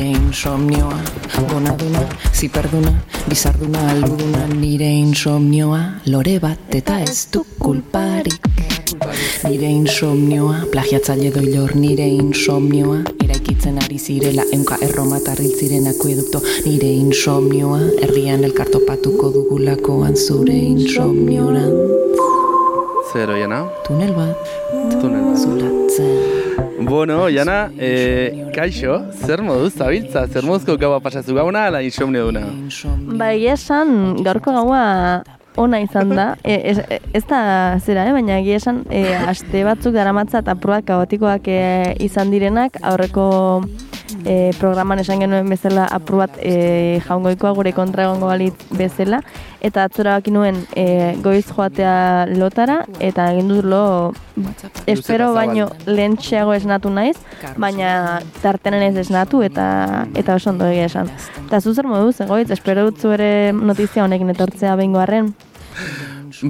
nire insomnioa. Gonaduna, ziperduna, bizarduna, alduduna Nire insomnioa, lore bat eta ez du kulparik. Nire insomnioa, plagiatzaile doilor nire insomnioa. Eraikitzen ari zirela, eunka erromatarril ziren akuedukto. Nire insomnioa, herrian elkartopatuko dugulakoan zure insomnioran Zero, Jana? Tunel bat, Tunel bat. zulatzen Bueno, Jana, eh, kaixo, zer moduz, zabiltza, zer moduzko gaua pasazu gauna, ala insomnio duna? Ba, egia esan, gaurko gaua ona izan da. E, ez, ez da zera, eh? baina egia esan, e, aste batzuk daramatza eta proak kaotikoak e, izan direnak, aurreko e, programan esan genuen bezala apruat e, jaungoikoa gure kontra egongo balitz bezala, eta atzora baki nuen e, goiz joatea lotara, eta egin dut lo espero baino lehentxeago esnatu naiz, baina tartenen ez esnatu eta eta oso ondo egia esan. Eta zu zer moduz, egoitz, espero dut ere notizia honekin etortzea behingoarren.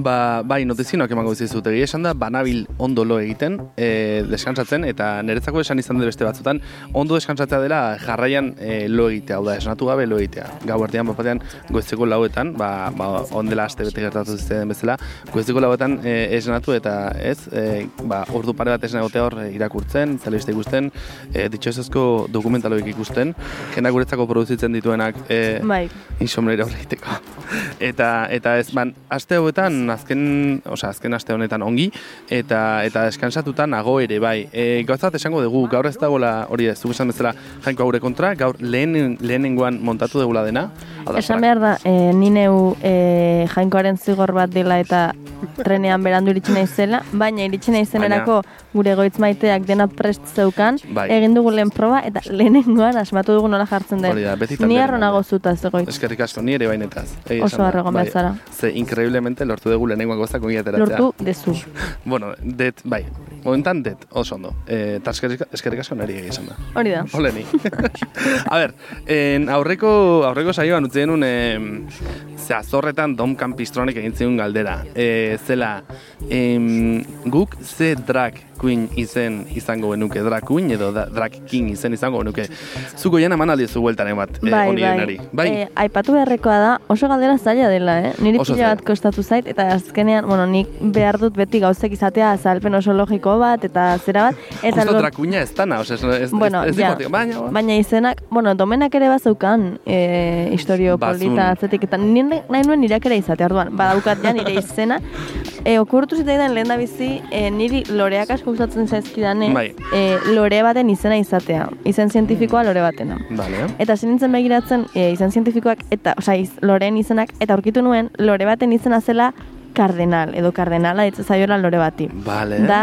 Ba, bai, notizioak emango dizut egia esan da, banabil ondo lo egiten, e, deskansatzen, eta niretzako esan izan dut beste batzutan, ondo deskantsatzea dela jarraian e, lo egitea, hau da, esnatu gabe lo egitea. Gau erdian, bapatean, goizeko lauetan, ba, ba, ondela aste bete gertatu zizten bezala, goizeko lauetan e, esnatu eta ez, e, ba, ordu pare bat esna egotea hor irakurtzen, telebista ikusten, e, ditxosezko dokumentaloik ikusten, jena guretzako produzitzen dituenak e, Bai. insomnera hori egiteko. Eta, eta ez, ban, aste hauetan, azken, osea, azken aste honetan ongi, eta eta deskansatuta nago ere, bai. E, gauzat esango dugu, gaur ez dagoela, hori ez, zuk esan bezala, jainko gure kontra, gaur lehen, lehenengoan montatu dugula dena. Esan behar da, e, ni neu e, jainkoaren zigor bat dela eta trenean berandu iritsi naizela, baina iritsi naizenerako gure goitz maiteak dena prest zeukan, Bai. egin dugu lehen proba eta lehenengoan asmatu dugu nola jartzen den. Da, Ni talderen harro nago zutaz egoitz. Eskerrik asko, ni ere bainetaz. egia Oso behar Bai, zara. Ze, increíblemente lortu dugu lehenengoan gozak ongi ateratzea. Lortu dezu. Bueno, det, bai, momentan det, oso ondo. E, eta eskerrik, asko nari egia esan da. Hori da. Oleni. A ber, en aurreko, aurreko saioan utzi genuen em, ze azorretan Dom Campistronek egin zigun galdera. E, zela, em, guk ze drag queen izen izango genuke, drag queen edo da, drag king izen izango genuke. Zuko jena eman aldizu bueltaren bat, Bai, honi bai. denari. Bai, Eh, aipatu beharrekoa da, oso galdera zaila dela, eh? Niri Oso pila bat kostatu zait, eta azkenean, bueno, nik behar dut beti gauzek izatea azalpen oso logiko bat, eta zera bat. Eta justo drag queena ez dana, ose, ez, ez, Bueno, ez, ez ja, dikotik, baina, baina izenak, bueno, domenak ere bazeukan e, historio Bazun. polita atzetik, eta nire, nahi nuen nireak ere izatea, orduan, badaukat ja nire izena. E, okurtu zitzaidan lehen da bizi, e, niri loreak asko gustatzen zaizkidane, Bai. e, lore baten izena izatea, izen zientifikoa lore batena. Vale. Eta hasi nintzen begiratzen e, izan zientifikoak eta, osea, iz, loreen izenak, eta aurkitu nuen lore baten izena zela kardenal, edo kardenala ditza zaiola lore bati. Vale. Da,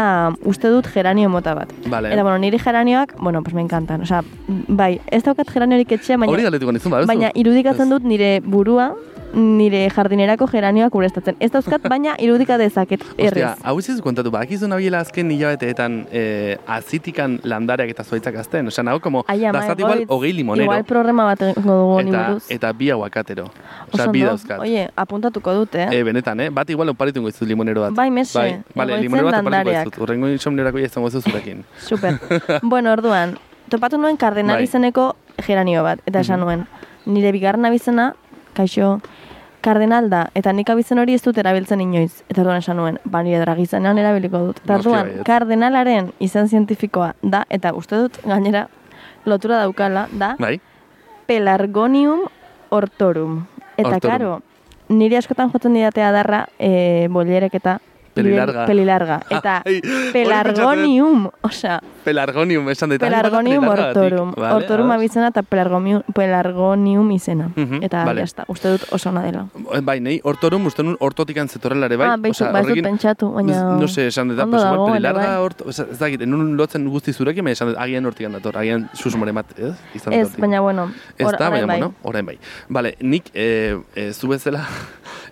uste dut geranio mota bat. Vale. Eta, bueno, niri geranioak, bueno, pues me encantan. Osea, bai, ez daukat geraniorik etxean, Hori baina, galetuko nizun, baina irudikatzen dut nire burua, nire jardinerako geranioak urestatzen. Ez dauzkat, baina irudika dezaket Ostia, errez. hau ez kontatu, badakizu nabiela azken hilabeteetan eh, azitikan landareak eta zuaitzak azten. Osea, nago, como, dazat igual, hogei limonero. Igual programa bat egingo dugu honi eta, buruz. eta bi aguakatero. Oso bi dauzkat. Oie, apuntatuko dut, eh? E, benetan, eh? Bat igual oparitu goizu limonero bat. Bai, mese, Bai, vale, egoitzen limonero bat oparitu landareak. goizut. Urrengo insomnerako izango goizu zurekin. Super. bueno, orduan, topatu nuen kardenal Bai. izeneko geranio bat, eta esan nuen, nire bigarren abizena, kaixo, kardenal da, eta nik abizen hori ez dut erabiltzen inoiz. Eta orduan esan nuen, ba nire dragizenean erabiliko dut. Eta orduan, kardenalaren izen zientifikoa da, eta uste dut gainera lotura daukala, da Bai? Pelargonium hortorum. Eta Hortorum. karo, niri askotan jotzen didatea darra e, bollerek eta Pelilarga. pelilarga. Eta pelargonium, osea, Pelargonium, esan dut. Pelargonium hortorum. Vale, Hortorum ados. abizena eta pelargonium, pelargonium izena. Mhm, Eta vale. ya está. Uste dut oso ona dela. Bai, nei, hortorum, uste nun hortotikan zetorrela ere, bai? ah, ba ez dut horrekin- pentsatu, baina... No sé, esan dut, dago, baina pelilarga bai. horto, oza, ez dakit, nun lotzen guzti zurekin, baina esan dut, agian hortikan dator, agian susmore mat, ez? Izan Ez, baina bueno, Ez da, baina, bai. bueno, orain bai. Bale, nik, e, e, zu bezala,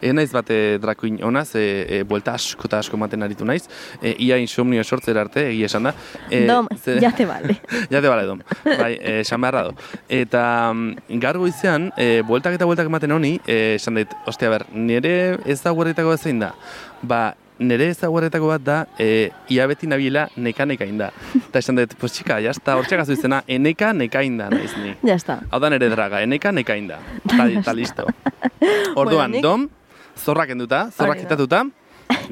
e, naiz bat e, drakuin honaz, e, e, buelta asko eta asko maten aritu naiz, e, ia insomnio sortzera arte, egia esan da. E, Dom, ze- ja te vale. ja te bale, dom. Bai, eh, esan beharra do. Eta mm, gaur goizean, e, bueltak eta bueltak ematen honi, esan dit, ostia ber, nire ez da guerritako zein da, ba, nire ezaguarretako bat da, e, ia beti nabiela neka nekain da. Eta esan dut, pues txika, jazta, hortxak azu izena, eneka nekain da, naiz ni. Ja está. Hau da nire draga, eneka nekain da. Ta, ta listo. Orduan, nik- dom, zorrak enduta, zorrak kitatuta,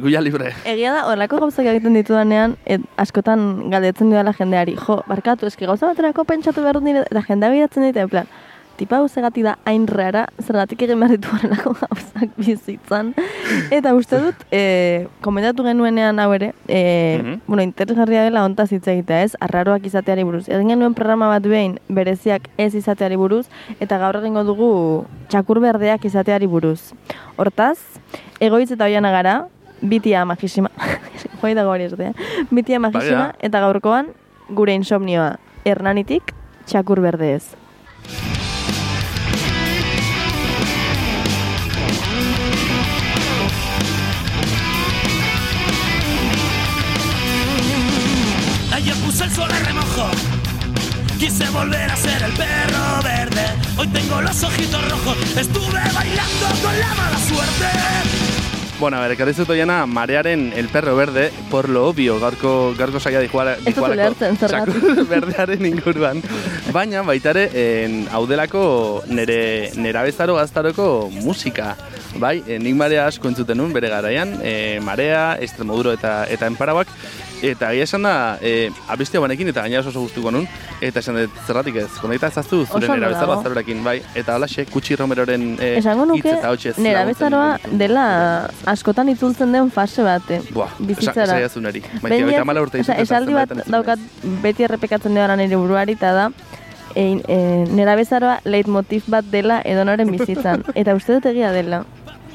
guia libre. Egia da, horrelako gauzak egiten ditudanean, et, askotan galdetzen dudala jendeari, jo, barkatu, eski gauza baterako pentsatu behar dut nire, eta jendea biratzen dit, en plan, tipa hau zergatik da hain rara, zergatik egin behar ditu gauzak bizitzan. Eta uste dut, e, komentatu genuenean hau ere, e, Mhm. bueno, interesgarria dela ontaz hitz egitea ez, arraroak izateari buruz. Egin genuen programa bat behin bereziak ez izateari buruz, eta gaur egingo dugu txakur berdeak izateari buruz. Hortaz, egoitz eta oiana gara, bitia magisima, joi dago hori ez da, eh? bitia magisima, eta gaurkoan gure insomnioa hernanitik txakur berde Quise volver a ser el perro verde. Hoy tengo los ojitos rojos. Estuve bailando con la mala suerte. Bueno, a ver, ekarri zut oiana, marearen el perro verde, por lo obvio, gaurko, gaurko saia zergatik. txakur berdearen inguruan. Baina, baitare, en, hau delako nere, nera bezaro gaztaroko musika. Bai, eh, nik marea asko entzuten nun bere garaian, e, marea, Extremoduro eta eta enparabak, eta egia esan da, e, abestia banekin eta gaina oso gustuko nun, eta esan dut zerratik ez, konekta ezaztu zure nera gaztarorekin, bai, eta halaxe, kutsi romeroren e, Esango hitz nuke, eta hotsez nera bezaroa dela askotan itzultzen den fase bate. Buah, bizitzara. esan esan neri. Baina, urte eta esaldi bat daukat beti errepikatzen dela nire buruari eta da e, e, nera bezaroa leitmotiv bat dela edonoren bizitzan. Eta uste dut egia dela.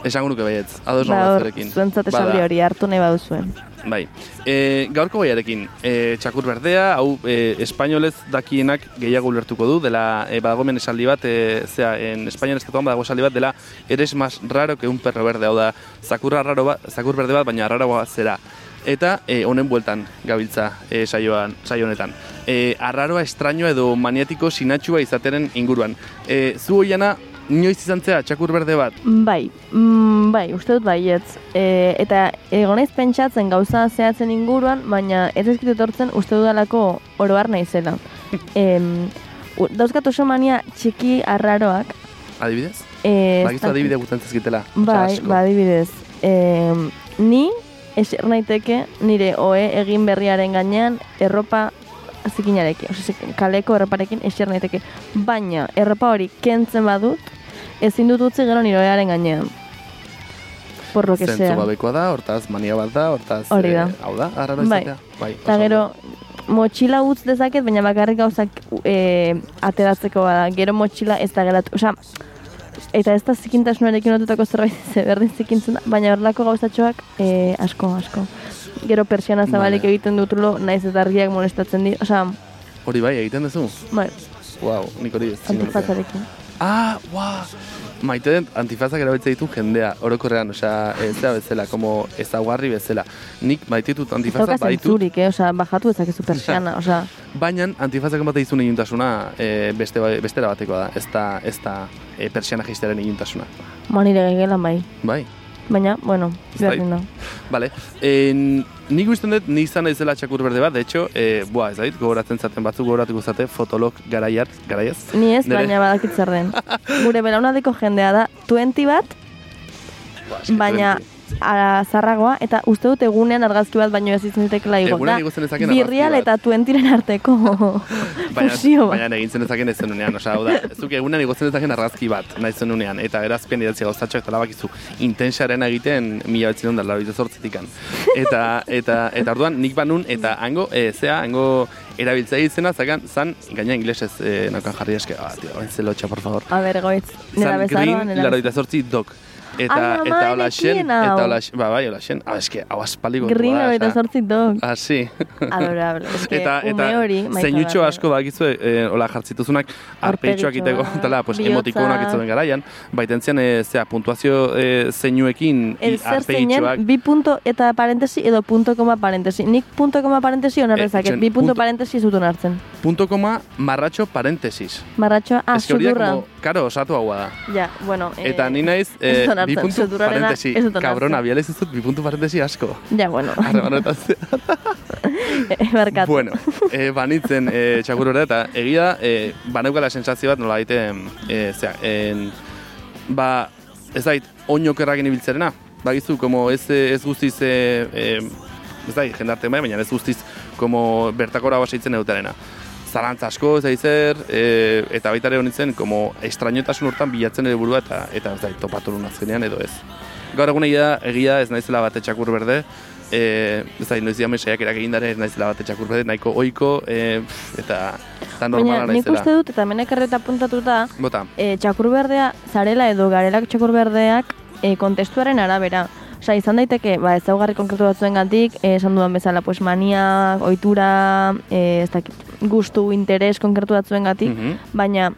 Esango nuke baietz, ados Ba, zuentzat esaldi hori hartu nahi baduzuen. Bai. E, gaurko gaiarekin, e, txakur berdea, hau e, espainolez dakienak gehiago ulertuko du, dela e, badagomen esaldi bat, e, zera, en Espainian estatuan badago esaldi bat, dela eres más raro que un perro verde, hau da, zakurra raro bat, zakur berde bat, baina arraroa zera. Eta e, honen bueltan gabiltza e, saioan, saio honetan. E, arraroa, estrañoa edo maniatiko sinatxua izateren inguruan. E, zu hoiana, inoiz izan zea, txakur berde bat? Bai, mm, bai, uste dut baietz. E, eta egonaiz pentsatzen gauza zehatzen inguruan, baina ez ezkit etortzen uste dudalako oroar naizela. U- dauzkat oso mania txiki arraroak. Adibidez? E, Bakizu adibide gutzen zezkitela. Bai, ba, adibidez. Em, ni eser naiteke nire oe egin berriaren gainean erropa zikinarekin, kaleko erroparekin eser naiteke. Baina, erropa hori kentzen badut, ezin dut utzi gero nire oearen gainean. Por lo que Zentzu sea. gabekoa da, hortaz mania bat da, hortaz... Hori da. eh, hau da, arraro Bai. izatea. Bai. Eta gero, motxila utz dezaket, baina bakarrik gauzak e, ateratzeko bada. Gero motxila ez da geratu. Osea, eta ez da zikintasunarekin lotutako zerbait ze berdin zikintzen da, baina horrelako gauzatxoak e, asko, asko. Gero persiana zabalik Vale. egiten dut lo, naiz eta argiak molestatzen di. Osea, Hori bai, egiten duzu? bai, Wow, nik hori ez antifatzarekin. Ah, wow! Maite dut antifazak erabiltzen ditu jendea, orokorrean, osea, ez da bezala, como ezaguarri bezala. Nik maite ditut Ez antifazak dauka baditut, zentzurik, eh? Osea, bajatu ezakezu persiana, osea, baina antifazak emate dizun iluntasuna e, beste, ba- bestera batekoa da, ez da, ez da e, persiana jeistearen iluntasuna. manire gehiagelan bai. Bai, Baina, bueno, bai. berdin da. Vale. en, nik usten dut, ni izan naizela txakur berde bat, de hecho, eh, e, bua, ez dait, gogoratzen zaten batzuk gogoratuko zate, fotolog garaiat, garaiaz. Ni ez, Nere? baina badakit zer den. Gure belaunadiko jendea da, 20 bat, Ba, baina 20 ara zarragoa eta uste dut egunean argazki bat baino ez izan zitekela igo. Egunean ikusten ezakien Birrial eta tuentiren arteko fusio bat. Baina egin zen ezakien ez zenunean. Osa, hau da, zuk egunean ikusten ezakien argazki bat nahi zenunean. Eta erazpen idatzi gauztatxo eta labakizu intensaren egiten mila betzen ondal laro izazortzitik. Eta, eta, eta, orduan nik banun eta hango, e, zea, hango erabiltza izena, zakan, zan, gaina inglesez e, eh, naukan jarri eske. Ah, tio, entzelo, por favor. A ber, goiz. Nera bezaroan, nera. Zan green, laro izazortzi dok. Eta, Ai, eta hola xen, hau. eta hola xen, ba, bai, hola xen, ah, eske, hau aspaldiko. Green hori zortzi dog. Ah, sí. Adorable. Es que eta ume eta hori, zeinutxo asko bakizu eh, hola jartzituzunak arpeitxoak iteko tala pues emotikonak itzuen garaian baiten zian eh, zea puntuazio eh, zeinuekin arpeitxoak bi punto eta parentesi edo punto koma parentesi. Nik punto koma parentesi onar dezaket, zen bi punto punto- parentesi ez dut onartzen. punto koma marratxo parentesis Marratxoa, ah, da sudurra. como, karo, osatu haua da Ja, bueno. Eta ni naiz, eh, Bi puntu parentesi, ez dut kabrona, bialez ez dut bi puntu parentesi asko. Ja, bueno, Harremanetan barkatu. Bueno, e, banitzen e, txakurrera eta egia e, baneukala sensazio bat nola daite, e, zera, en, ba, ez dait, oinokerrakin ibiltzerena, bagizu, como ez, ez guztiz, e, e, ez dait, jendarte bai, baina ez guztiz, como bertakora basaitzen eutarena. Zarantza asko, ez dait zer, e, eta baita ere honitzen, como estrañotasun hortan bilatzen ere burua, eta, eta ez dait, topatu nun azkenean edo ez. Gaur egun egia, egia ez naizela bate txakur berde, e, ez da, noiz diamen saiakerak egin dara ez naizela bate txakur berde, nahiko oiko, e, eta, eta Baina normala nik naizela. uste dut, eta hemen ekarreta apuntatuta, Bota, e, txakur berdea, zarela edo garelak txakur berdeak e, kontestuaren arabera. Osa, izan daiteke, ba, ezaugarri konkretu batzuen gantik, e, esan dudan bezala, pues, mania, ohitura, e, ez dakit, gustu, interes konkretu batzuen gatik, Mhm. baina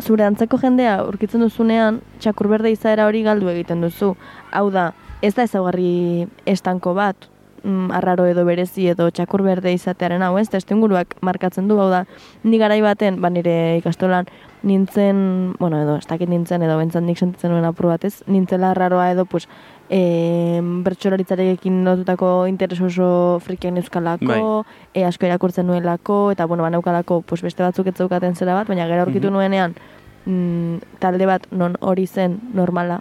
zure antzeko jendea aurkitzen duzunean, txakur berde izaera hori galdu egiten duzu. Hau da, ez da ezaugarri estanko bat, mm, arraro edo berezi edo txakur berde izatearen hau, ez? Testu inguruak markatzen du, hau da, ni garai baten, ba nire ikastolan, nintzen, bueno, edo, ez dakit nintzen, edo bentzat nik sentitzen nuen apur bat, ez? Nintzela arraroa edo, pues, e, bertxolaritzarekin lotutako interes oso frikiak neuzkalako, Bai. e, asko irakurtzen nuelako, eta bueno, banaukalako pues, beste batzuk ez zeukaten zera bat, baina gero aurkitu Mhm. nuenean mm, talde bat non hori zen normala,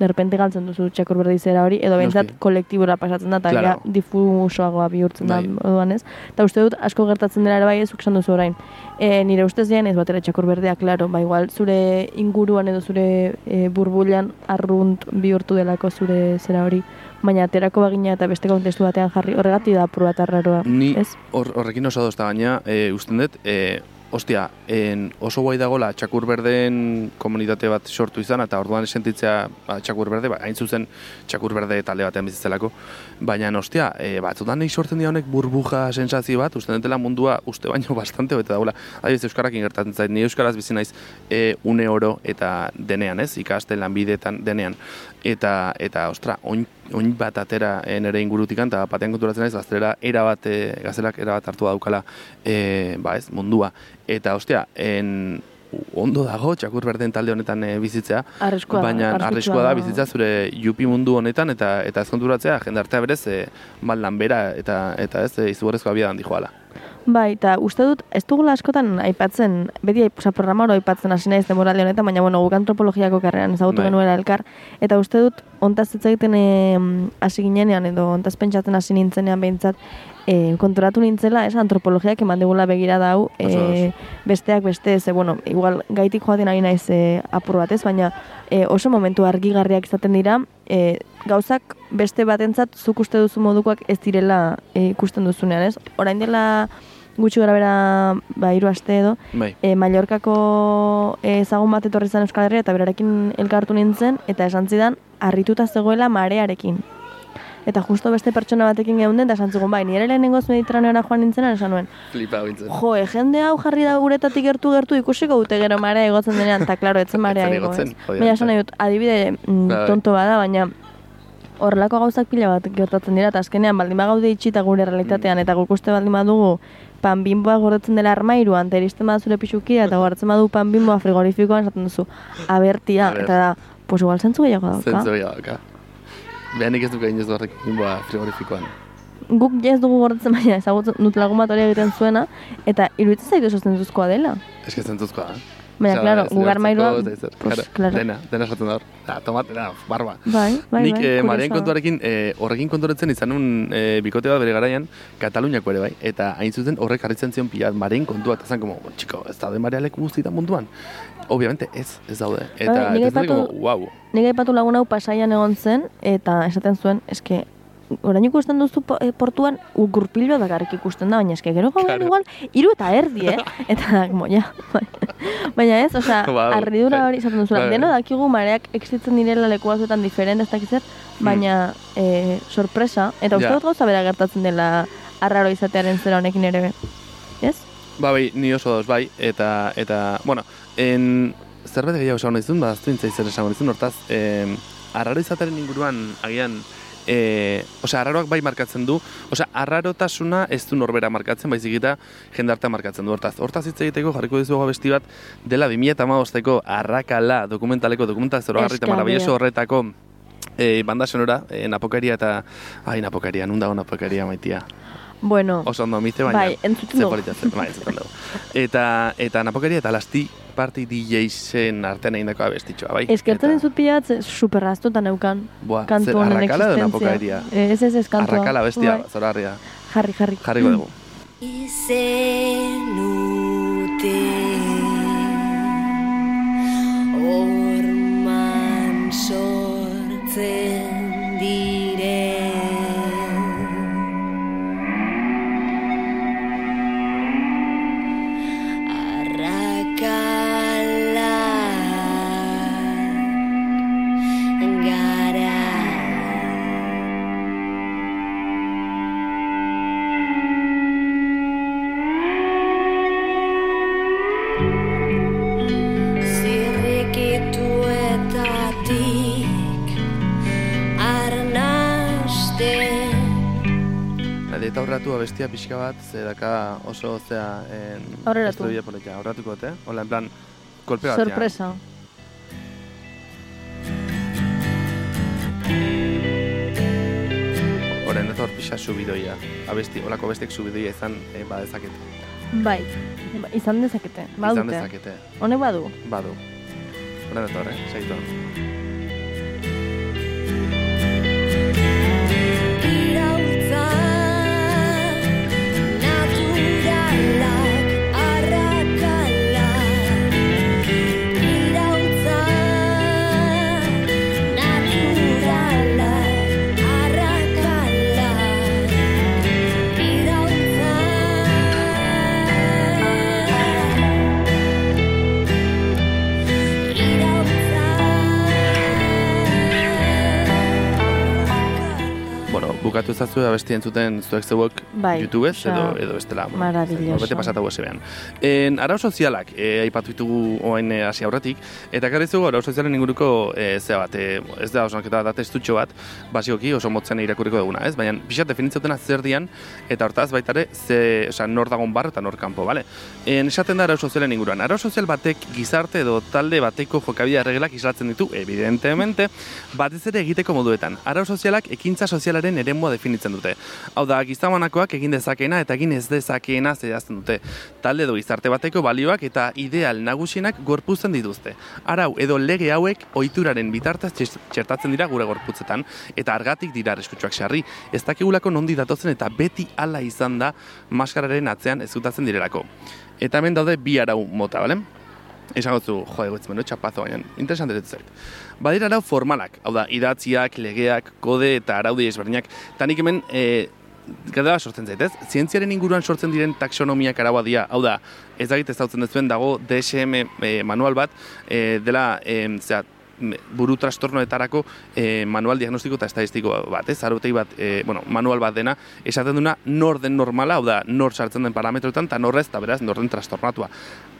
derrepente galtzen duzu txakur berdi zera hori, edo behintzat Noski. kolektibora pasatzen da, eta Claro. difusoagoa bihurtzen Bai. da, orduan ez. Eta uste dut, asko gertatzen dela ere bai ez esan duzu orain. E, nire ustez dian ez batera txakur berdea, klaro, ba igual zure inguruan edo zure e, burbulan arrunt bihurtu delako zure zera hori, baina aterako bagina eta beste kontestu batean jarri, horregatik da apur bat arraroa, Ni ez? hor, horrekin oso dozta baina, e, usten dut, e, ostia, en, oso guai dagola txakur berdeen komunitate bat sortu izan, eta orduan sentitzea ba, txakur berde, ba, hain zuzen txakur berde talde batean bizitzelako, baina ostia, e, batzutan nahi sortzen dira honek burbuja sensazio bat, usten dutela mundua uste baino bastante bete dagoela. Adibidez, Euskarakin gertatzen zait, ni Euskaraz bizi naiz e, une oro eta denean, ez, ikaste lanbideetan denean. Eta, eta ostra, oin, oin bat atera e, nire ingurutikan, eta batean konturatzen naiz, gaztelera erabat, e, gaztelak erabat hartu daukala, e, ba ez, mundua. Eta, ostia, en, ondo dago txakur berden talde honetan e, bizitzea, Arriskua baina arriskua da bizitzea zure jupi mundu honetan eta eta ez konturatzea jendartea berez e, maldan bera eta eta ez e, izugarrezko abiadan dijoala. Bai, eta uste dut, ez dugula askotan aipatzen, beti oza, programa oro aipatzen hasi naiz demoralde honetan, baina bueno, guk antropologiako karreran ezagutu Bai. genuela elkar, eta uste dut, ontaz hitz egiten hasi ginenean, edo ontaz pentsatzen hasi nintzenean behintzat, e, konturatu nintzela, ez, antropologiak eman digula begirada hau, Oso, e, oso. besteak beste, ze, bueno, igual gaitik joaten ari naiz e, apur bat ez, baina e, oso momentu argigarriak izaten dira, e, gauzak beste batentzat zuk uste duzu modukoak ez direla e, ikusten duzunean, ez? Orain dela gutxi gara bera, ba, hiru aste edo, Bai. e, Mallorkako e, ezagun bat etorri zen Euskal Herria eta berarekin elkartu nintzen, eta esan zidan, harrituta zegoela marearekin. Eta justo beste pertsona batekin geunden, eta esan zigun, bai, nire lehenengoz mediterraneora joan nintzen, esan nuen, Flipa bintzen. jo, e, jende hau jarri da uretatik gertu gertu ikusiko dute gero marea igotzen denean, eta klaro, etzen marea obviamente. Baina esan nahi dut, adibide mm, Bai. tonto bada, baina horrelako gauzak pila bat gertatzen dira, eta azkenean baldin bagaude itxita gure realitatean, eta guk uste baldin badugu pan bimboa gordetzen dela armairuan, eta iristen bada zure pixukia, eta gordetzen badu pan bimboa frigorifikoan, esaten duzu, abertia, Aber. eta da, pues igual zentzu gehiago dauka. Zentzu dauka. Behanik ez duka inoz horrek inboa frigorifikoan. Guk ez dugu gordetzen baina ezagutzen dut lagun bat hori egiten zuena, eta iruditzen zaitu zentzuzkoa dela. Ez que zentzuzkoa, da. Baina, claro, ez gu garmairua, hartzeko, ez da, pues, claro. Dena, dena esaten da hor. Da, tomate, da, barba. Bai, bai, Nik bai, eh, kontuarekin, eh, horrekin konturatzen izan un eh, bikote bat bere garaian, Kataluniako ere bai, eta hain zuzen horrek harritzen zion pila Maren kontua, eta zen como, "Bueno, chico, ez daude Marea leku guztietan munduan. Obviamente ez, ez daude. Eta Bai, como, aipatu- wow. Nik aipatu lagun hau pasaian egon zen, eta esaten zuen, eske, orain ikusten duzu eh, portuan gurpil bat bakarrik ikusten da, baina eske gero gaudean Claro. igual, hiru eta erdi, eh? Eta, como, ja, bai. Baina ez, osea, Wow, harridura bai. hori izaten duzula. Bai, Deno bai. dakigu mareak existitzen direla leku batzuetan diferente, ez dakiz zer, baina eh, sorpresa, eta uste. Ja. dut gauza bera gertatzen dela arraro izatearen zera honekin ere be. Ez? Ba, bai, ni oso dauz, bai, eta, eta, bueno, en, zerbait gehiago esan nahi zuen, ba, aztu nintzai zer esango nizun, hortaz, em, arraro izateren inguruan, agian, e, osea, arraroak bai markatzen du, osea, arrarotasuna ez du norbera markatzen, baizik eta jendartea markatzen du. Hortaz, hortaz hitz egiteko jarriko dizugu abesti bat dela 2015ko arrakala dokumentaleko dokumentazio zoragarri eta bea. horretako e, banda sonora, e, napokaria eta, ai, napokaria, nun dago napokaria maitia. Bueno, Oso ondo mize, baina... bai, entzuten dugu. zen, bai, entzuten dugu. Eta, eta napokaria eta lasti party DJ-zen artean egin dako abestitxoa, bai? Eskertzen Eta- ze superraztuta neukan. Buah, kantu zer, honen arrakala edo existentzia. Eh, Ez, ez, ez, kantua. Arrakala bestia, Bai. zoragarria. Jarri, jarri. Jarriko dugu. Izenute Orman sortzen Aurratu abestia pixka bat, ze daka oso, zea, en... Aurreratu. estudio politia, aurratuko, te? Hola, en plan, kolpe batean. Sorpresa. Horen, eta hor pixa subidoia. Abesti, holako bestek subidoia izan e, badezakete. Bai, ba, izan dezakete. Izan Badute. dezakete. Honek badu. Badu. Horen, eta horre, segitu. irautza bukatu ezazue abesti entzuten zuek zeuek Bai, YouTubez osea, edo, edo bestela. Maravilloso. Bete pasatu guezebean. En, arau sozialak, e, aipatu ditugu oain e, hasi aurretik, eta karri zugu arau sozialen inguruko e, zea bat, e, ez da osonaketa da testutxo bat, basikoki oso motzen irakurriko duguna, ez? Baina pixat definitzotena zer dian, eta hortaz baitare, ze, osea, nor dagon bar eta nor kanpo, bale? En, esaten da arau sozialen inguruan. Arau sozial batek gizarte edo talde bateko jokabidea erregelak islatzen ditu, evidentemente, batez ere egiteko moduetan. Arau sozialak ekintza sozialaren eremua definitzen dute. Hau da, gizamanakoak egin dezakeena eta egin ez dezakeena zehazten dute. Talde edo gizarte bateko balioak eta ideal nagusienak gorpuzten dituzte. Arau edo lege hauek ohituraren bitartez txertatzen dira gure gorputzetan eta argatik dira arriskutsuak sarri. Ez dakigulako nondi datotzen eta beti hala izan da maskararen atzean ezkutatzen direlako. Eta hemen daude bi arau mota, bale? Esango zu, jo, egoitzen beno, txapazo, baina interesante dut zait. Badira arau formalak, hau da, idatziak, legeak, kode eta araudi ezberdinak. Eta nik hemen, e, galdera sortzen zaitez, zientziaren inguruan sortzen diren taksonomiak araua dira, hau da, ez dakit ez dautzen duzuen dago DSM e, manual bat, e, dela, e, zera, buru trastornoetarako e, manual diagnostiko eta estadistiko bat, ez? Arotei bat, e, bueno, manual bat dena, esaten duna nor den normala, hau da, nor sartzen den parametroetan, eta norrez, eta beraz, nor den trastornatua.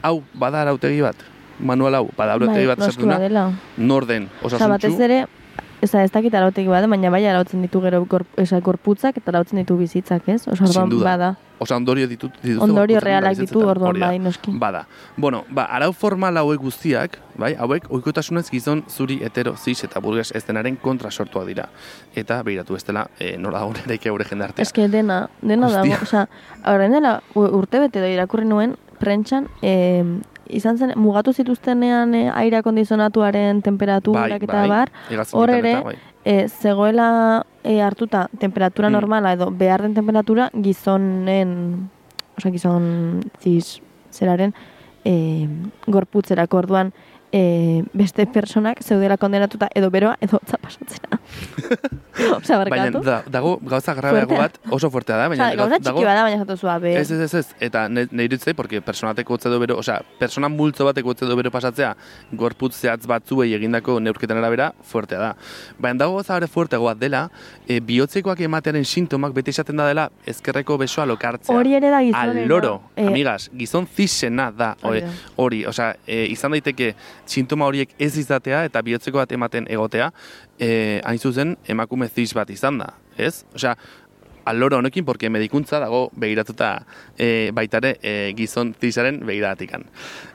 Hau, bada arautegi bat, manual hau, bada arautegi bat Bai, esaten duna, badela. nor den Osa, batez ere, Eza, ez dakit arautegi bada, baina bai arautzen ditu gero gor, esa, gorputzak eta arautzen ditu bizitzak, ez? Osa, orduan bada. Osa ondorio ditut, dituzte Ondorio realak ditu, orduan da. bai, noski. Bada. Bueno, ba, arau formal hauek guztiak, bai, hauek oikotasunez gizon zuri hetero, zis eta burges ez denaren kontra sortua dira. Eta behiratu ez dela, e, nola neraik eure jendartea. Eske dena, dena Guztia. dago. Osea, orain dela urte bete edo irakurri nuen prentxan, e, izan zen, mugatu zituztenean e, aire kondizionatuaren temperaturak eta bar, hegazkinetan hor ere, bai. e, zegoela e, hartuta temperatura Mm. normala edo behar den temperatura gizonen, osea gizon ziz zeraren e, gorputzerako orduan e, beste personak zeudela kondenatuta edo beroa edo hotza pasatzera. osea, Baina barkatu. da, dago gauza grabeago bat, oso fuertea da, baina Osea, gauza txiki bada, baina jatu zua, be. Ez, ez, ez, ez, eta ne- nire iruditzei, porque personateko utze du bero, osea, persona multzo bateko utze du bero pasatzea, gorputz zehatz batzuei egindako neurketan arabera, fuertea da. Baina dago gauza ere fuerteago bat dela, e, bihotzekoak ematearen sintomak beti esaten da dela ezkerreko besoa lokartzea. Hori ere da gizonena. Al loro, Eh, amigas, gizon zizena da, Hori hori, da. hori osea, e, izan daiteke sintoma horiek ez izatea eta bihotzeko bat ematen egotea, e, hain zuzen emakume zis bat izan da, ez? Osea, aloro honekin, porque medikuntza dago begiratuta e, baitare e, gizon zisaren begiratikan.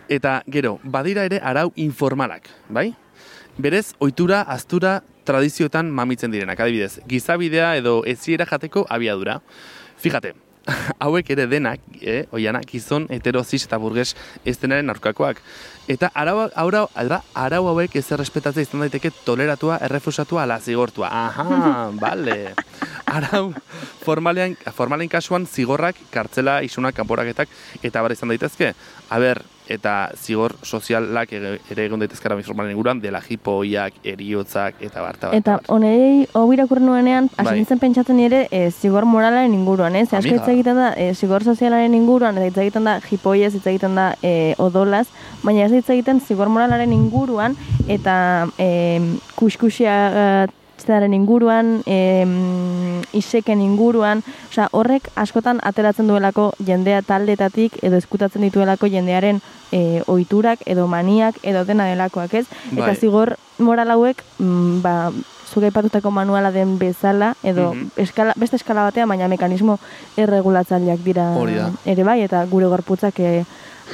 Eta gero, badira ere arau informalak, bai? Berez, ohitura, aztura, tradizioetan mamitzen direnak, adibidez, gizabidea edo eziera jateko abiadura. Fíjate, hauek ere denak, eh, oiana, gizon, heterozis eta burges ez denaren aurkakoak. Eta arau, arau, arau, arau hauek ez errespetatzea izan daiteke toleratua, errefusatua, ala zigortua. Aha, bale. Arau, formalean, formalen kasuan zigorrak, kartzela, isunak, kanporaketak, eta bar izan daitezke. Aber, eta zigor sozialak ere egon daitezke arabi formalen inguruan, dela jipoiak, eriotzak, eta bar, eta honei hau irakurri nuenean, hasi Bai. pentsatzen ere e, zigor moralaren inguruan, ez? Asko Amiga. hitz egiten da e, zigor sozialaren inguruan, eta hitz egiten da jipoiez, hitz egiten da e, odolaz, baina ez hitz egiten zigor moralaren inguruan, eta e, kuskusiaren inguruan, e, iseken inguruan, osea, horrek askotan ateratzen duelako jendea taldetatik edo eskutatzen dituelako jendearen e, ohiturak edo maniak edo dena delakoak, ez? Eta Bai. zigor moral hauek, mm, ba, zuk aipatutako manuala den bezala, edo Mhm. eskala, beste eskala batean, baina mekanismo erregulatzaileak dira Hori da. ere bai, eta gure gorputzak eh,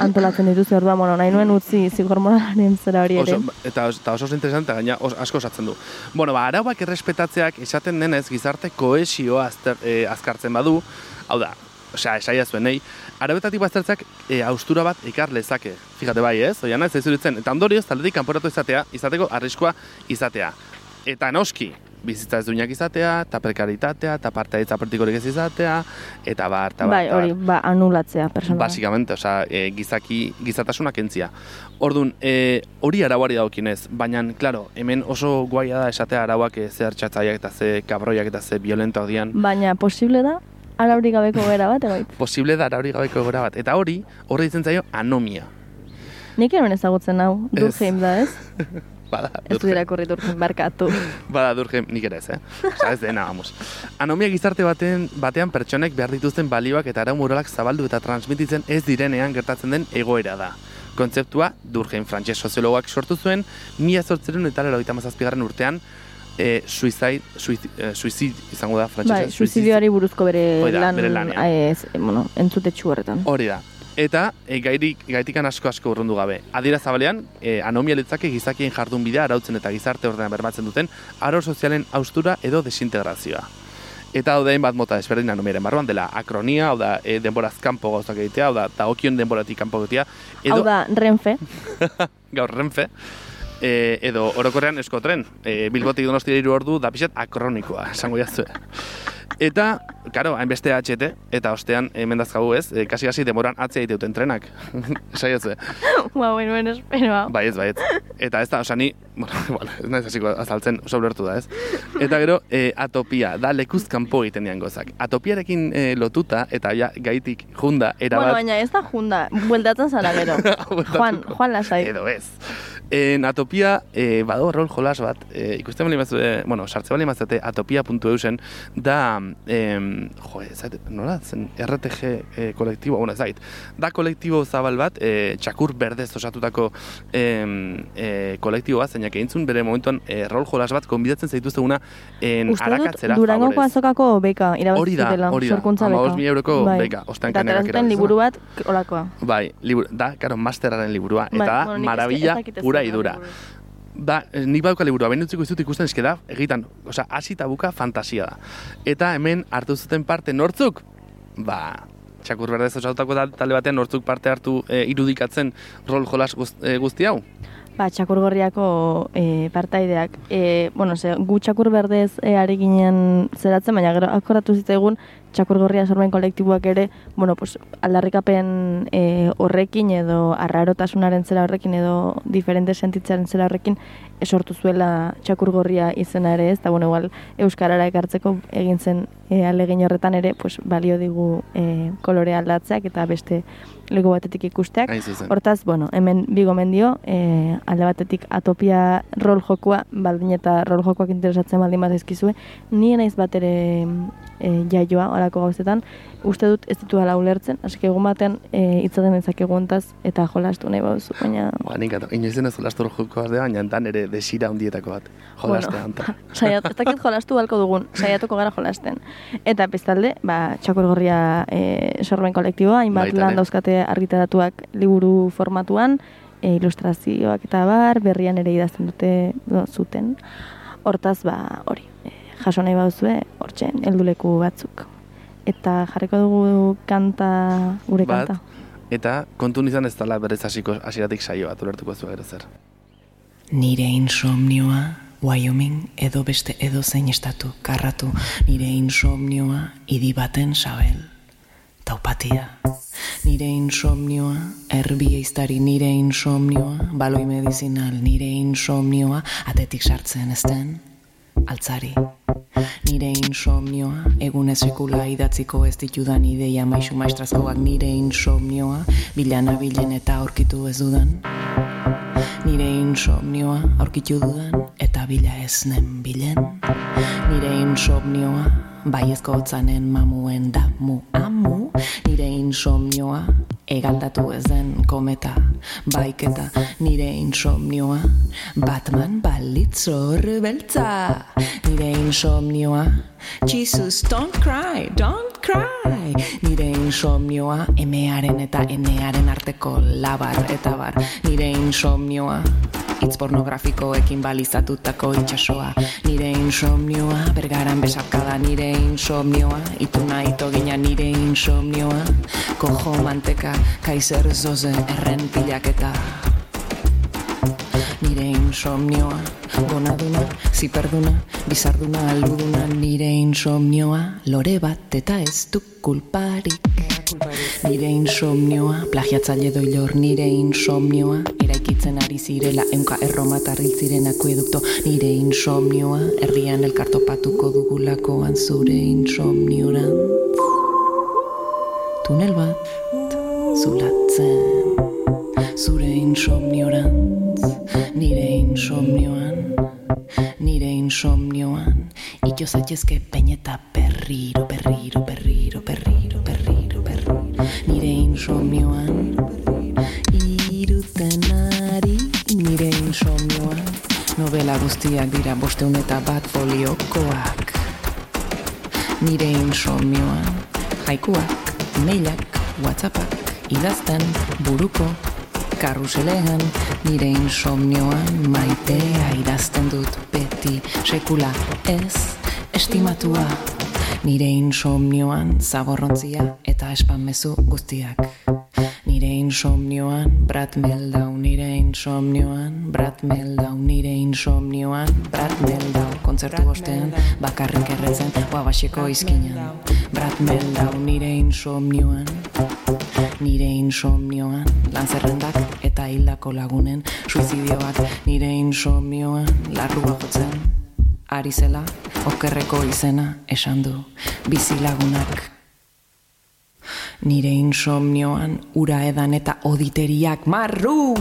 antolatzen dituzte orduan, bueno, nahi nuen utzi zigor moralaren zera hori ere. Oso, eta, eta oso interesante, gaina os, asko osatzen du. Bueno, ba, arauak errespetatzeak esaten denez gizarte koesioa azter, eh, azkartzen badu, hau da, osea, esaia zuenei, arauetatik baztertzak e, austura bat ekar lezake. Fíjate bai, ez? Oian ez, iruditzen. Eta ondorioz, taldetik kanporatu izatea, izateko arriskoa izatea. Eta noski, bizitza ez duinak izatea, eta prekaritatea, eta parteaitza partikorik ez izatea, eta bar, eta bar, bai, hori, ba, anulatzea persona. Basikamente, osea, e, gizaki, gizatasuna kentzia. Orduan, e, hori arauari daukinez, baina, claro, hemen oso guaia da esatea arauak e, ze hartxatzaiak eta ze kabroiak eta ze violentoak dian. Baina posible da, araurik gabeko gera bat, egoit. Posible da arauri gabeko egora bat. Eta hori, horre ditzen zaio anomia. Nik eron ezagutzen hau. Durkheim da, ez? Bada, Ez du irakurri Durkheim, barkatu. Bada Durkheim, nik ere ez, eh? Osa, ez dena, vamos. Anomia gizarte baten, batean pertsonek behar dituzten balioak eta arau moralak zabaldu eta transmititzen ez direnean gertatzen den egoera da. Kontzeptua Durkheim frantses soziologoak sortu zuen, mila zortzeren eta lero mazazpigarren urtean, e, suicide, suicid, e, suicid izango da frantsesez. Bai, suizidioari buruzko bere Hori da, lan, bere lanean. eh, ez, bueno, entzutetxu horretan. Hori da. Eta e, gairik, gaitikan asko asko urrundu gabe. Adira zabalean, e, anomia litzake gizakien jardun bidea arautzen eta gizarte ordena bermatzen duten aro sozialen austura edo desintegrazioa. Eta hau da bat mota desberdin anomiaren barruan dela akronia, hau da e, denboraz kanpo gauzak egitea, hau da dagokion denboratik kanpo egitea, edo Hau da, Renfe, gaur renfe, e, edo orokorrean eskotren, e, bilbotik donostia hiru ordu da pixat akronikoa, esango jazue. Eta, karo, hainbeste HT, eta ostean, hemen dazkagu ez, e, kasi-kasi demoran atzea duten trenak. Saiatzue. ba, bueno, bueno, espero, hau. Bai ez, bai ez. Eta ez da, osa ni, bueno, bueno, ez naiz hasiko azaltzen, oso ulertu da ez. Eta gero, e, atopia, da lekuz kanpo egiten dian gozak. Atopiarekin e, lotuta, eta ja, gaitik junda, erabat... Bueno, baina ez da junda, bueltatzen zara gero. Juan, Juan lasai. Edo ez. En atopia, e, bado rol jolas bat, e, ikusten bali mazute, bueno, sartze bali mazute atopia.eusen, da, em, jo, ez zait, nola, zen RTG e, kolektibo, bueno, zait, da kolektibo zabal bat, e, txakur berdez osatutako em, e, kolektiboa, zeinak egintzun bere momentuan e, rol jolas bat, konbidatzen zaituzteguna en Uste dut, arakatzera Durangoko favorez. azokako beka, Hori irabazi da, zutela, hori da, sorkuntza beka. mila euroko Bai. beka, ostean erabili liburu bat, olakoa. Bai, liburu, da, karo, masteraren liburua, eta Bai, da, bueno, dakit ez pura idura. Da, eh, nik badauka liburua, behin utziko izut ikusten eske da, egitan, osea, hasi eta buka fantasia da. Eta hemen hartu zuten parte nortzuk? Ba, txakur berdez osatutako tal- talde batean nortzuk parte hartu e, irudikatzen rol jolas guz, e, guzti hau? Ba, txakurgorriako e, partaideak. E, bueno, ze, gu txakur berdez e, ari ginen zeratzen, baina gero akordatu zitzaigun txakurgorria sormen kolektiboak ere, bueno, pues, aldarrikapen e, horrekin edo arrarotasunaren zera horrekin edo diferente sentitzaren zera horrekin e, sortu zuela txakurgorria izena ere ez, eta bueno, igual Euskarara ekartzeko egin zen e, alegin horretan ere pues, balio digu e, kolore aldatzeak eta beste leku batetik ikusteak. Hortaz, bueno, hemen bi gomendio, e, alde batetik atopia rol jokua, baldin eta rol jokoak interesatzen baldin bat ezkizue, ni naiz bat ere e, jaioa olako gauzetan, uste dut ez ditu ala ulertzen, hasi egun batean e, itzaten dezakegu hontaz eta jolastu nahi bauzu, baina... Ba, nik ato, inoiz denez jolastu joko bat, baina entan ere desira hundietako bat. Jolastea anta. Saiat, ez dakit jolastu balko dugun, saiatuko gara jolasten. Eta bestalde, ba, txakur gorria e, sorben kolektiboa, hainbat lan dauzkate argitaratuak liburu formatuan, e, ilustrazioak eta bar, berrian ere idazten dute do, zuten. Hortaz, ba, hori, e, jaso nahi bauzue, hortzen, helduleku batzuk. Eta jarriko dugu kanta, gure Bat. kanta. Eta kontun izan ez dela berez hasiko hasieratik saio bat, ulertuko zu gero zer. Nire insomnioa, Wyoming edo beste edo zein estatu karratu Nire insomnioa, idi baten sabel. Taupatia. Nire insomnioa, erbi eiztari nire insomnioa Baloi medizinal nire insomnioa Atetik sartzen ezten, altzari Nire insomnioa, egunez sekula idatziko ez ditudan ideia maisu maestrazkoak nire insomnioa, bilana bilen eta aurkitu ez dudan. Nire insomnioa aurkitu dudan eta bila ez nen bilen. Nire insomnioa baiezko hotzanen mamuen damu amu. Nire insomnioa egaldatu ez den kometa baiketa. Nire insomnioa Batman balitzor beltza. Nire insomnioa Jesus, don't cry, don't cry. Nire insomnioa emearen eta enearen arteko labar eta bar. Nire insomnioa hitz pornografikoekin balizatutako itxasoa. Nire insomnioa bergaran besarkada. Nire insomnioa ituna itogina nire insomnioa. Kojo manteka, kaiser zoze erren pilaketa. Nire insomnioa, gonaduna, ziperduna, bizarduna, albuduna, nire insomnioa, lore bat eta ez du kulparik. Nire insomnioa, plagiatzaile doilor, nire insomnioa, eraikitzen ari zirela, eunka erromatar hil ziren akuedukto, nire insomnioa, herrian elkartopatuko dugulakoan zure insomnioran. Tunel bat, zulatzen, zure insomniorantz, ito zaitezke peñeta berriro, berriro, berriro, berriro, berriro, berriro, nire insomnioan, iruten ari, nire insomnioan, novela guztiak dira bosteun eta bat foliokoak, nire insomnioan, haikuak, mailak, whatsappak, idazten, buruko, karruselean, nire insomnioan, maitea idazten dut beti, sekula ez, estimatua, nire insomnioan, zaborrontzia eta espanmezu guztiak. Nire insomnioan, Brad Meldau, nire insomnioan, Brad Meldau, nire insomnioan, Brad Meldau, kontzertu bostean, bakarrik erretzen, guabaseko izkinan. Brad Meldau, nire insomnioan, nire insomnioan, lan zerrendak eta hildako lagunen, suizidioak, nire insomnioan, larrua jotzen, ari zela, okerreko izena, esan du, bizi lagunak. Nire insomnioan, ura edan eta oditeriak marru!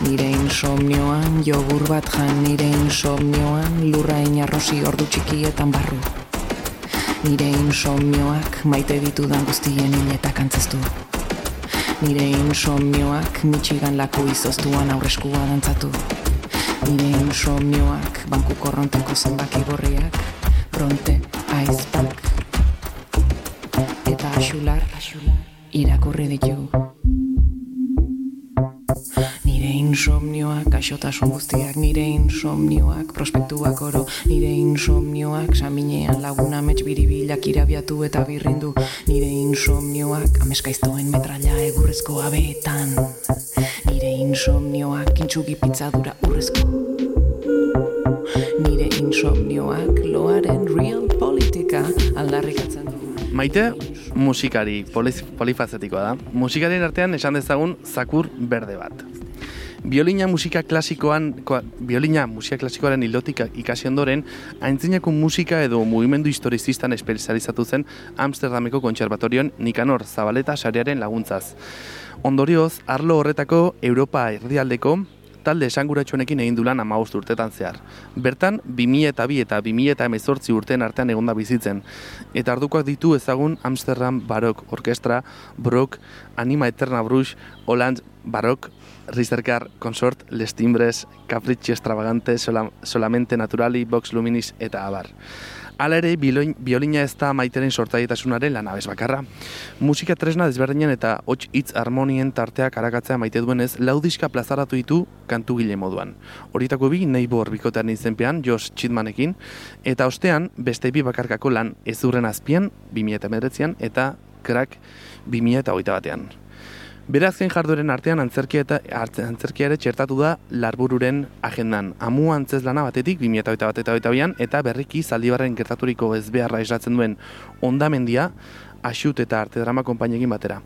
Nire insomnioan, jogur bat jan, nire insomnioan, lurra inarrosi ordu txikietan barru. Nire insomnioak, maite ditudan guztien hiletak antzeztu. Nire insomnioak, Michigan laku izoztuan aurreskua dantzatu. Nire insomnioak, banku korronteko zenbaki gorriak, bronte, aizpak, eta axular, irakurri ditu. Gaixotasun guztiak, nire insomnioak, prospektuak oro, nire insomnioak, saminean laguna mets biribilak irabiatu eta birrindu, nire insomnioak, ameskaiztoen metralla egurrezko abeetan, nire insomnioak, intxugi pitzadura urrezko, nire insomnioak, loaren real politika aldarrikatzen du. Maite musikari polifazetikoa da. Musikarien artean esan dezagun zakur berde bat. Biolina musika klasikoan, koa- biolina musika klasikoaren ildotik ikasi ondoren, aintzinako musika edo mugimendu historizistan espezializatu zen Amsterdameko kontserbatorion Nikanor Zabaleta sarearen laguntzaz. Ondorioz, arlo horretako Europa erdialdeko talde esanguratsuenekin egin du lan 15 urtetan zehar. Bertan, 2002 eta 2018 urteen artean egonda bizitzen. Eta ardukoak ditu ezagun Amsterdam Barok Orkestra, Brock, Anima Eterna Bruix, Holland Barok, Rizerkar, Consort, Les Timbres, Capricci Extravagante, Sola, Solamente Naturali, Vox Luminis eta abar. Hala ere, biolina ez da maiteren sortaitasunaren lanabez bakarra. Musika tresna desberdinen eta hots hitz harmonien tarteak arakatzea maite duenez, laudiska plazaratu ditu kantugile moduan. Horietako bi, Neibor bikotean izenpean, Josh Chitmanekin, eta ostean, beste bi bakarkako lan ezurren azpian, 2019an, eta Crack 2008 batean. Bere azken jardueren artean antzerkia eta antzerkia ere txertatu da larbururen agendan. Amu antzeslana batetik 2008 bat eta 22an eta berriki zaldibarren gertaturiko ezbeharra islatzen duen ondamendia Axut eta arte drama konpainekin batera.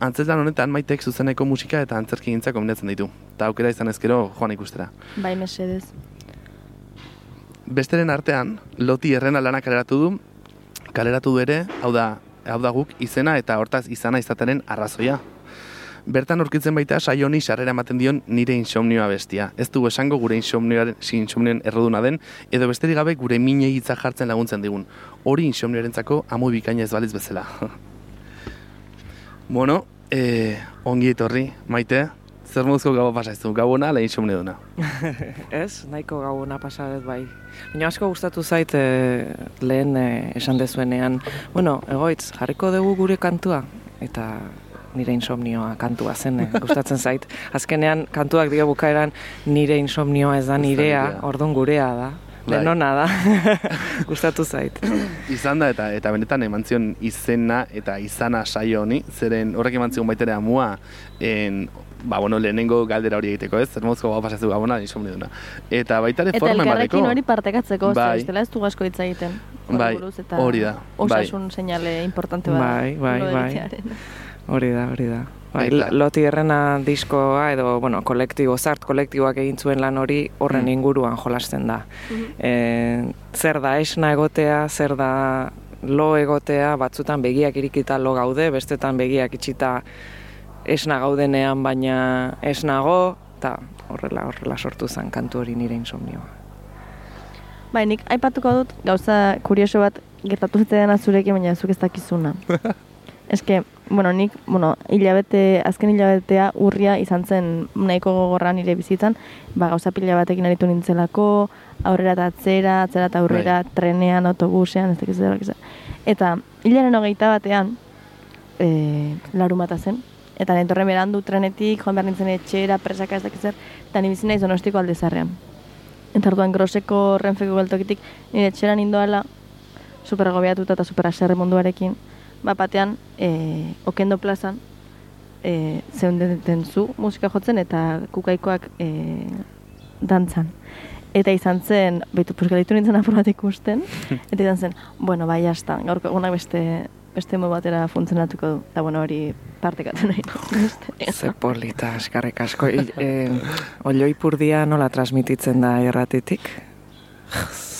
Antzeslan honetan maitek zuzeneko musika eta antzerki gintza kombinatzen ditu. Eta aukera izan ezkero joan ikustera. Bai, mesedez. Besteren artean, loti errena lana kaleratu du, kaleratu du ere, hau da, hau da guk izena eta hortaz izana izateren arrazoia. Bertan aurkitzen baita saio honi sarrera ematen dion nire insomnioa bestia. Ez dugu esango gure insomnioaren insomnioen erroduna den, edo besterik gabe gure mine hitza jartzen laguntzen digun. Hori insomnioarentzako amu bikaina ez baliz bezala. bueno, eh, ongi etorri, maite, zer moduzko gau pasaizu, gau ona, lehen insomnio duna. Ez, nahiko gauna pasadet bai. Baina asko gustatu zait eh, lehen eh, esan dezuenean, bueno, egoitz, jarriko dugu gure kantua, eta nire insomnioa kantua zen, eh, gustatzen zait. Azkenean, kantuak dio bukaeran nire insomnioa ez da nirea, orduan gurea da. Bai. Denona da, gustatu zait. Izan da eta eta benetan eman zion izena eta izana saio honi, zeren horrek eman zion baitere amua en, ba, bueno, lehenengo galdera hori egiteko, ez? Zer mozko gau pasazu gabona, insomni duna. Eta baita ere Eta forma emateko. elkarrekin hori partekatzeko, Bai. bai. ez du asko hitz egiten. Bai, eta hori da, bai. Osasun seinale importante bada. Bai, bai, bai. Hori da, hori da. Bai, Eta- loti errena diskoa edo, bueno, kolektibo, zart kolektiboak egin zuen lan hori horren Mm. inguruan jolasten da. e, zer da esna egotea, zer da lo egotea, batzutan begiak irikita lo gaude, bestetan begiak itxita esna gaudenean baina esnago, eta horrela, horrela sortu zen kantu hori nire insomnioa. Bai, nik aipatuko dut gauza kurioso bat gertatu zitzaidan zurekin, baina zuk ez dakizuna. Eske, bueno, nik, bueno, hilabete, azken hilabetea urria izan zen nahiko gogorra nire bizitzan, ba, gauza pila batekin aritu nintzelako, aurrera eta atzera, atzera eta aurrera, trenean, autobusean, ez dakiz ez Eta, hilaren hogeita batean, e, larumata zen, eta netorren berandu trenetik, joan behar nintzen etxera, presaka ez dakiz eta ni bizi naiz donostiko aldezarrean. Eta orduan groseko renfeko geltokitik nire etxera nindoala, super agobiatuta eta super aserre munduarekin, bat batean, e, okendo plazan, e, zeundeten zu musika jotzen eta kukaikoak e, dantzan. Eta izan zen, behitu, pues galitu nintzen apur bat ikusten, eta izan zen, bueno, bai, jazta, gaurko egunak beste, beste mo batera funtzionatuko du. Eta bueno, hori partekatu nahi. Ze polita, eskarrik asko. I, e, Olioipurdia nola transmititzen da erratitik?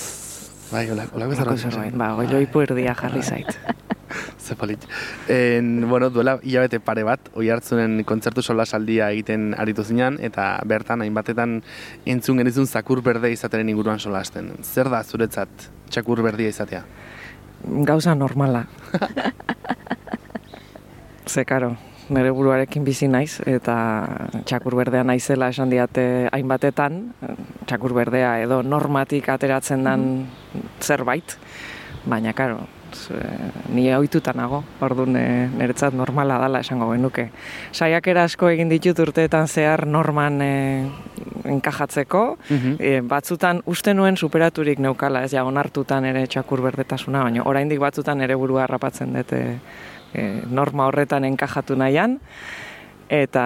Bai, hola Olako zerbait, ba, olioipurdia jarri zait. Ze polit. En, bueno, duela hilabete pare bat, oi hartzunen kontzertu sola saldia egiten aritu zinan, eta bertan hainbatetan entzun genizun zakur berde izateren inguruan solasten. Zer da zuretzat txakur berdia izatea? Gauza normala. Ze, karo, nire buruarekin bizi naiz, eta txakur berdea naizela esan diate hainbatetan, txakur berdea edo normatik ateratzen dan zerbait, baina, karo, ze, ni ohituta nago, orduan e, niretzat normala dala esango genuke. Saiakera asko egin ditut urteetan zehar norman e, enkajatzeko, Mhm. e, batzutan uste nuen superaturik neukala, ez ja onartutan ere txakur berdetasuna, baina oraindik batzutan ere burua harrapatzen dute e, norma horretan enkajatu nahian, eta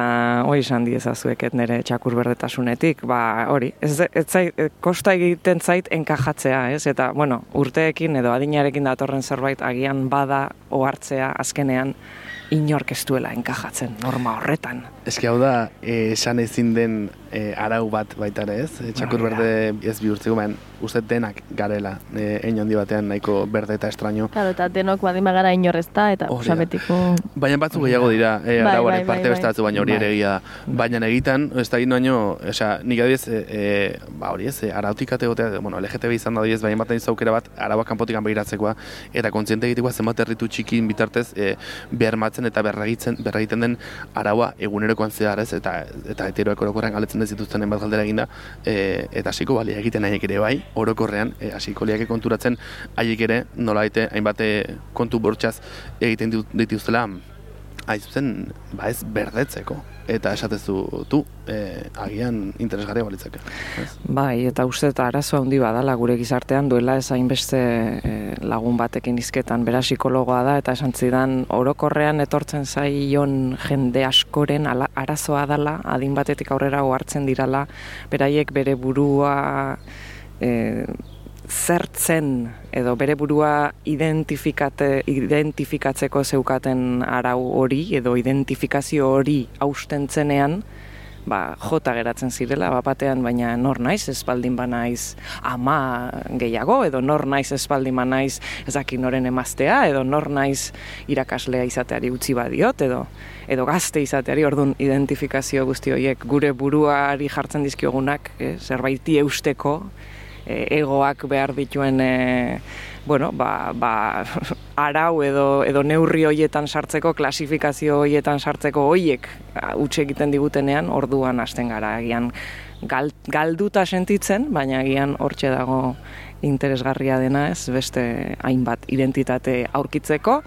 hori esan diezazueket nire txakur berdetasunetik, ba hori, ez, ez zait, e, kosta egiten zait enkajatzea, ez? Eta, bueno, urteekin edo adinarekin datorren zerbait agian bada ohartzea azkenean inork ez duela enkajatzen norma horretan. Eski hau da, eh, esan ezin den eh, arau bat baita ere ez? Eh, Txakur Bai, berde ez bihurtzeko, ben, uste denak garela, hein handi batean nahiko berde eta estraño. Claro, eta denok badin bagara inorrezta, eta Hori da. osa betiko... Baina batzuk gehiago dira, e, Bai, arauaren bai, parte bai, beste batzu, baina hori ere Bai. egia da. Baina egitan, ez da egin baino, osea, nik adibidez, e, e, ba hori ez, e, arautik ategotea, bueno, LGTB izan da adibidez, baina bat nahi aukera bat, arauak kanpotikan begiratzekoa, eta kontziente egitekoa zenbat herritu txikin bitartez, e, bermatzen eta berregitzen, berregiten den araua egunerokoan zehar ez, eta, eta heteroek orokorrean galetzen ez dituzten bat galdera eginda, e, eta hasiko balia egiten haiek ere bai, orokorrean, e, hasiko liake konturatzen haiek ere, nola hainbat e, kontu bortxaz egiten ditu- dituztela, hain zuzen, ba ez berdetzeko. Eta esatezu tu, e, agian interesgarria balitzake. Bai, eta uste eta arazo handi badala gure gizartean duela ez hainbeste eh, lagun batekin izketan bera psikologoa da eta esan zidan orokorrean etortzen zaion jende askoren ala, arazoa dala adin batetik aurrera ohartzen dirala beraiek bere burua eh, zertzen edo bere burua identifikate, identifikatzeko zeukaten arau hori edo identifikazio hori austentzenean ba, jota geratzen zirela bapatean, baina nor naiz espaldin ba naiz ama gehiago, edo nor naiz espaldin ba naiz ezakin noren emaztea, edo nor naiz irakaslea izateari utzi badiot, edo edo gazte izateari, orduan identifikazio guzti horiek gure buruari jartzen dizkiogunak, eh, zerbaiti eusteko, egoak behar dituen eh, bueno, ba, ba, arau edo, edo neurri hoietan sartzeko, klasifikazio hoietan sartzeko hoiek utxe egiten digutenean, orduan hasten gara, agian gal, galduta sentitzen, baina agian hortxe dago interesgarria dena, ez beste hainbat identitate aurkitzeko,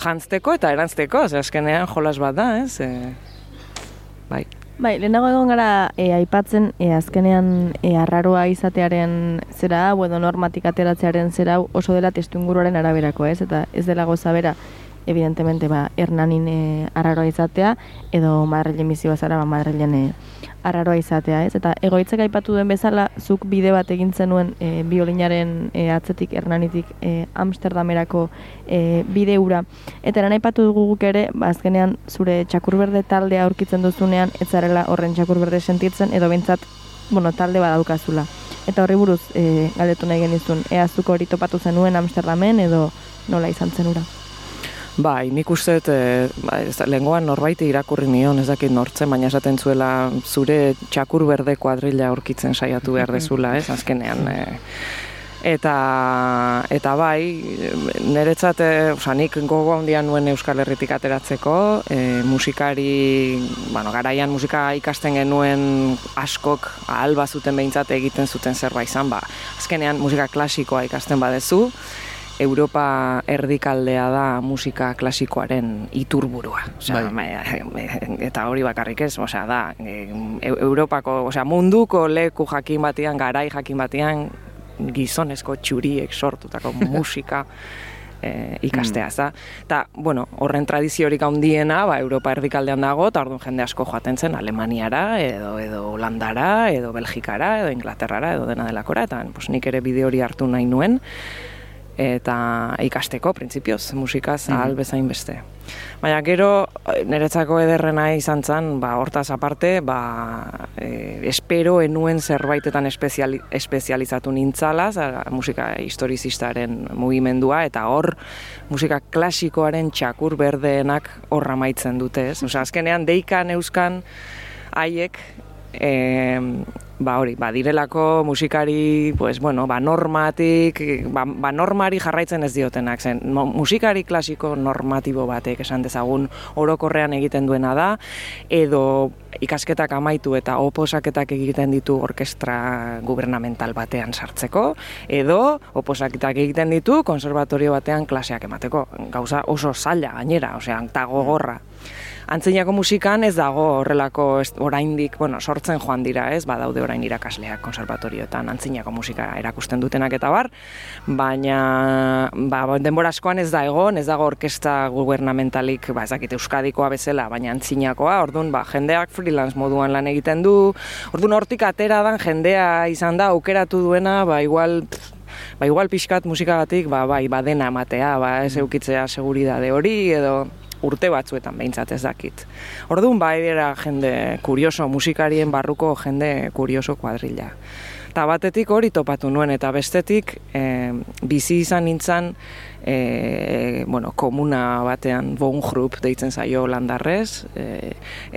jantzteko eta erantzteko, ze azkenean jolas bat da, ez? E, bai. Bai, lehenago egon gara e, aipatzen e, azkenean e, arraroa izatearen zera hau edo normatik ateratzearen zera hau oso dela testuinguruaren araberako, ez? Eta ez dela goza bera, evidentemente, ba, hernanin e, arraroa izatea, edo Madrilen bizi bazara, ba, Madrilen e, arraroa izatea, ez? Eta egoitzek aipatu duen bezala, zuk bide bat egin zenuen e, biolinaren e, atzetik, hernanitik, e, Amsterdamerako e, bide ura. Eta eran aipatu dugu guk ere, ba, azkenean zure txakurberde taldea aurkitzen duzunean, ez zarela horren txakurberde sentitzen, edo bentsat, bueno, talde badaukazula. Eta horri buruz, e, galdetu nahi genizun, ea zuk hori topatu zenuen Amsterdamen, edo nola izan zen ura. Bai, nik uste e, ba, ez da, lehengoan norbaiti irakurri nion, ez dakit nortzen, baina esaten zuela zure txakur berde kuadrilla aurkitzen saiatu behar dezula, ez, azkenean. E, eta, eta bai, niretzat, e, oza, nik gogo handian nuen Euskal Herritik ateratzeko, e, musikari, bueno, garaian musika ikasten genuen askok ahal bazuten behintzat egiten zuten zerbait izan, ba, azkenean musika klasikoa ikasten badezu, Europa erdikaldea da musika klasikoaren iturburua. Osea, bai. eta hori bakarrik ez, osea, da, e, Europako, osea, munduko leku jakin batean, garai jakin batean, gizonezko txuriek sortutako musika e, ikastea, ez da. Eta, bueno, horren tradiziorik handiena, ba, Europa erdikaldean dago, eta orduan jende asko joaten zen Alemaniara, edo, edo Holandara, edo Belgikara, edo Inglaterrara, edo dena delakora, eta pues, nik ere bide hori hartu nahi nuen, eta ikasteko, printzipioz, musikaz ahal bezain beste. Baina gero, niretzako ederrena izan zen, ba, hortaz aparte, ba, e, espero enuen zerbaitetan espeziali, espezializatu nintzala, za, musika historizistaren mugimendua, eta hor musika klasikoaren txakur berdeenak horra maitzen dute, ez? Osea, azkenean deikan euskan haiek e, ba hori, ba direlako musikari, pues bueno, ba normatik, ba, ba normari jarraitzen ez diotenak zen. Mo, musikari klasiko normatibo batek esan dezagun orokorrean egiten duena da edo ikasketak amaitu eta oposaketak egiten ditu orkestra gubernamental batean sartzeko edo oposaketak egiten ditu konservatorio batean klaseak emateko. Gauza oso zaila gainera, osea, ta gogorra. Antzinako musikan ez dago horrelako oraindik, bueno, sortzen joan dira, ez? Badaude orain irakasleak konservatorioetan antzinako musika erakusten dutenak eta bar, baina ba, denbora askoan ez da egon, ez dago orkesta gubernamentalik, ba ez dakit euskadikoa bezala, baina antzinakoa, ordun ba jendeak freelance moduan lan egiten du. Ordun hortik atera dan jendea izan da aukeratu duena, ba igual ba igual pixkat musikagatik ba bai badena ematea, ba ez eukitzea seguridade hori edo urte batzuetan behintzat ez dakit. Orduan bai era jende kurioso, musikarien barruko jende kurioso kuadrilla. Eta batetik hori topatu nuen, eta bestetik e, bizi izan nintzen e, bueno, komuna batean Wohngrupp deitzen zaio landarrez, e,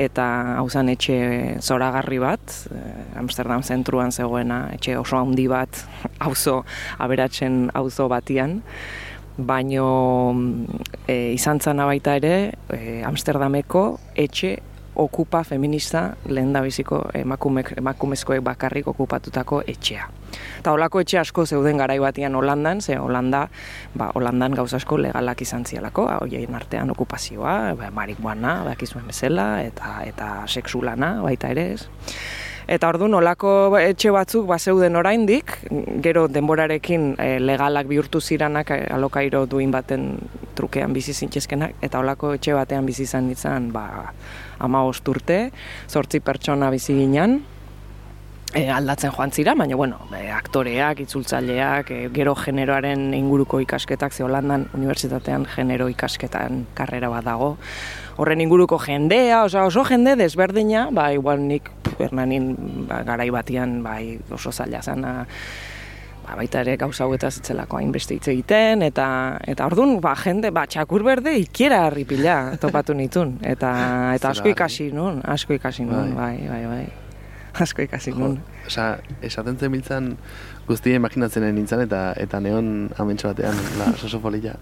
eta hauzan etxe zoragarri bat, e, Amsterdam zentruan zegoena, etxe oso handi bat, auzo aberatzen auzo batian, baino e, izan zana baita ere e, Amsterdameko etxe okupa feminista lehen da biziko emakumek, emakumezkoek bakarrik okupatutako etxea. Eta holako etxe asko zeuden garai batian Holandan, ze Holanda, ba, Holandan gauza asko legalak izan zialako, hoien artean okupazioa, ba, marikuana, bakizuen bezala, eta eta sexulana baita ere ez. Eta orduan olako etxe batzuk bazeuden oraindik, gero denborarekin e, legalak bihurtu ziranak e, alokairo duin baten trukean bizi zintxezkenak, eta olako etxe batean bizi izan nintzen, ba, ama urte, zortzi pertsona bizi ginen, e, aldatzen joan zira, baina bueno, e, aktoreak, itzultzaileak, e, gero generoaren inguruko ikasketak, ze Holandan unibertsitatean genero ikasketan karrera bat dago. Horren inguruko jendea, oso, oso jende desberdina, ba, igual nik Hernanin ba, garai batian bai oso zaila zana ba, baita ere gauza hauetaz etzelako hainbeste hitz egiten, eta eta ordun ba, jende, ba, txakur berde ikiera harripila topatu nitun, eta, eta asko ikasi nun, asko ikasi nun, bai, bai, bai, asko ikasi nun. Osa, esaten zen guztia imaginatzen nintzen eta eta neon amentsu batean, la, oso oso polilla.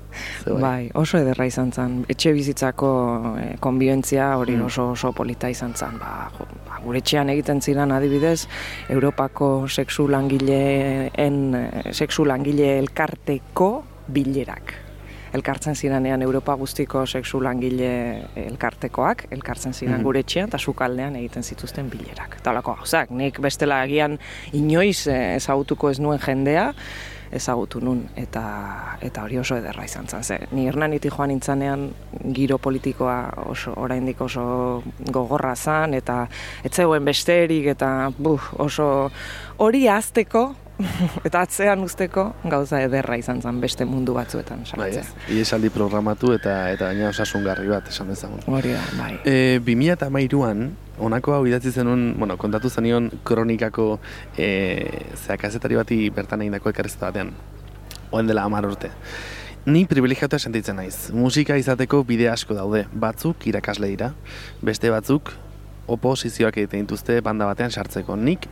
Ze Bai, oso ederra izan zen. Etxe bizitzako eh, konbibentzia hori Mm. oso oso polita izan zen. Ba, jo, ba, gure etxean egiten ziren adibidez, Europako sexu langileen, eh, sexu langile elkarteko bilerak. Elkartzen ziranean Europa guztiko sexu langile elkartekoak, elkartzen ziren Mhm. gure etxean, eta sukaldean egiten zituzten bilerak. Eta holako gauzak, nik bestela agian inoiz ezagutuko ez nuen jendea, ezagutu nun eta eta hori oso ederra izan zen. Ze, ni Hernaniti joan nintzanean giro politikoa oso oraindik oso gogorra zan eta ez zegoen besterik eta buf, oso hori azteko eta atzean usteko gauza ederra izan zen beste mundu batzuetan Bai, sartzea. ez. Iesaldi programatu eta eta gaina osasungarri bat esan dezagun. Hori da, bai. E, 2008an, honako hau idatzi zenun, bueno, kontatu zenion kronikako e, zeakazetari bati bertan egindako ekarrizta batean. Oen dela amar urte. Ni privilegiatua sentitzen naiz. Musika izateko bide asko daude. Batzuk irakasle dira, beste batzuk oposizioak egiten dituzte banda batean sartzeko. Nik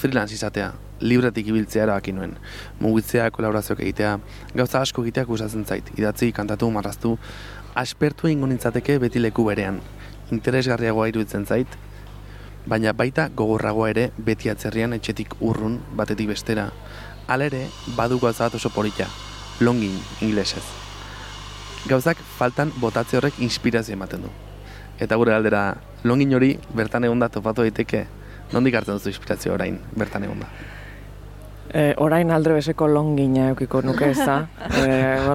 freelance izatea, libretik ibiltzea erabaki nuen. Mugitzea, kolaborazioak egitea, gauza asko egitea gustatzen zait. Idatzi, kantatu, marraztu, aspertu egingo nintzateke beti leku berean. Interesgarriagoa iruditzen zait, baina baita gogorragoa ere beti atzerrian etxetik urrun batetik bestera. Alere, badu gauza bat oso polita, longin inglesez. Gauzak faltan botatze horrek inspirazio ematen du. Eta gure aldera, longin hori bertan egonda topatu daiteke, nondik hartzen duzu inspirazio orain bertan egonda. E, orain aldre bezeko longina eukiko nuke ez da. E,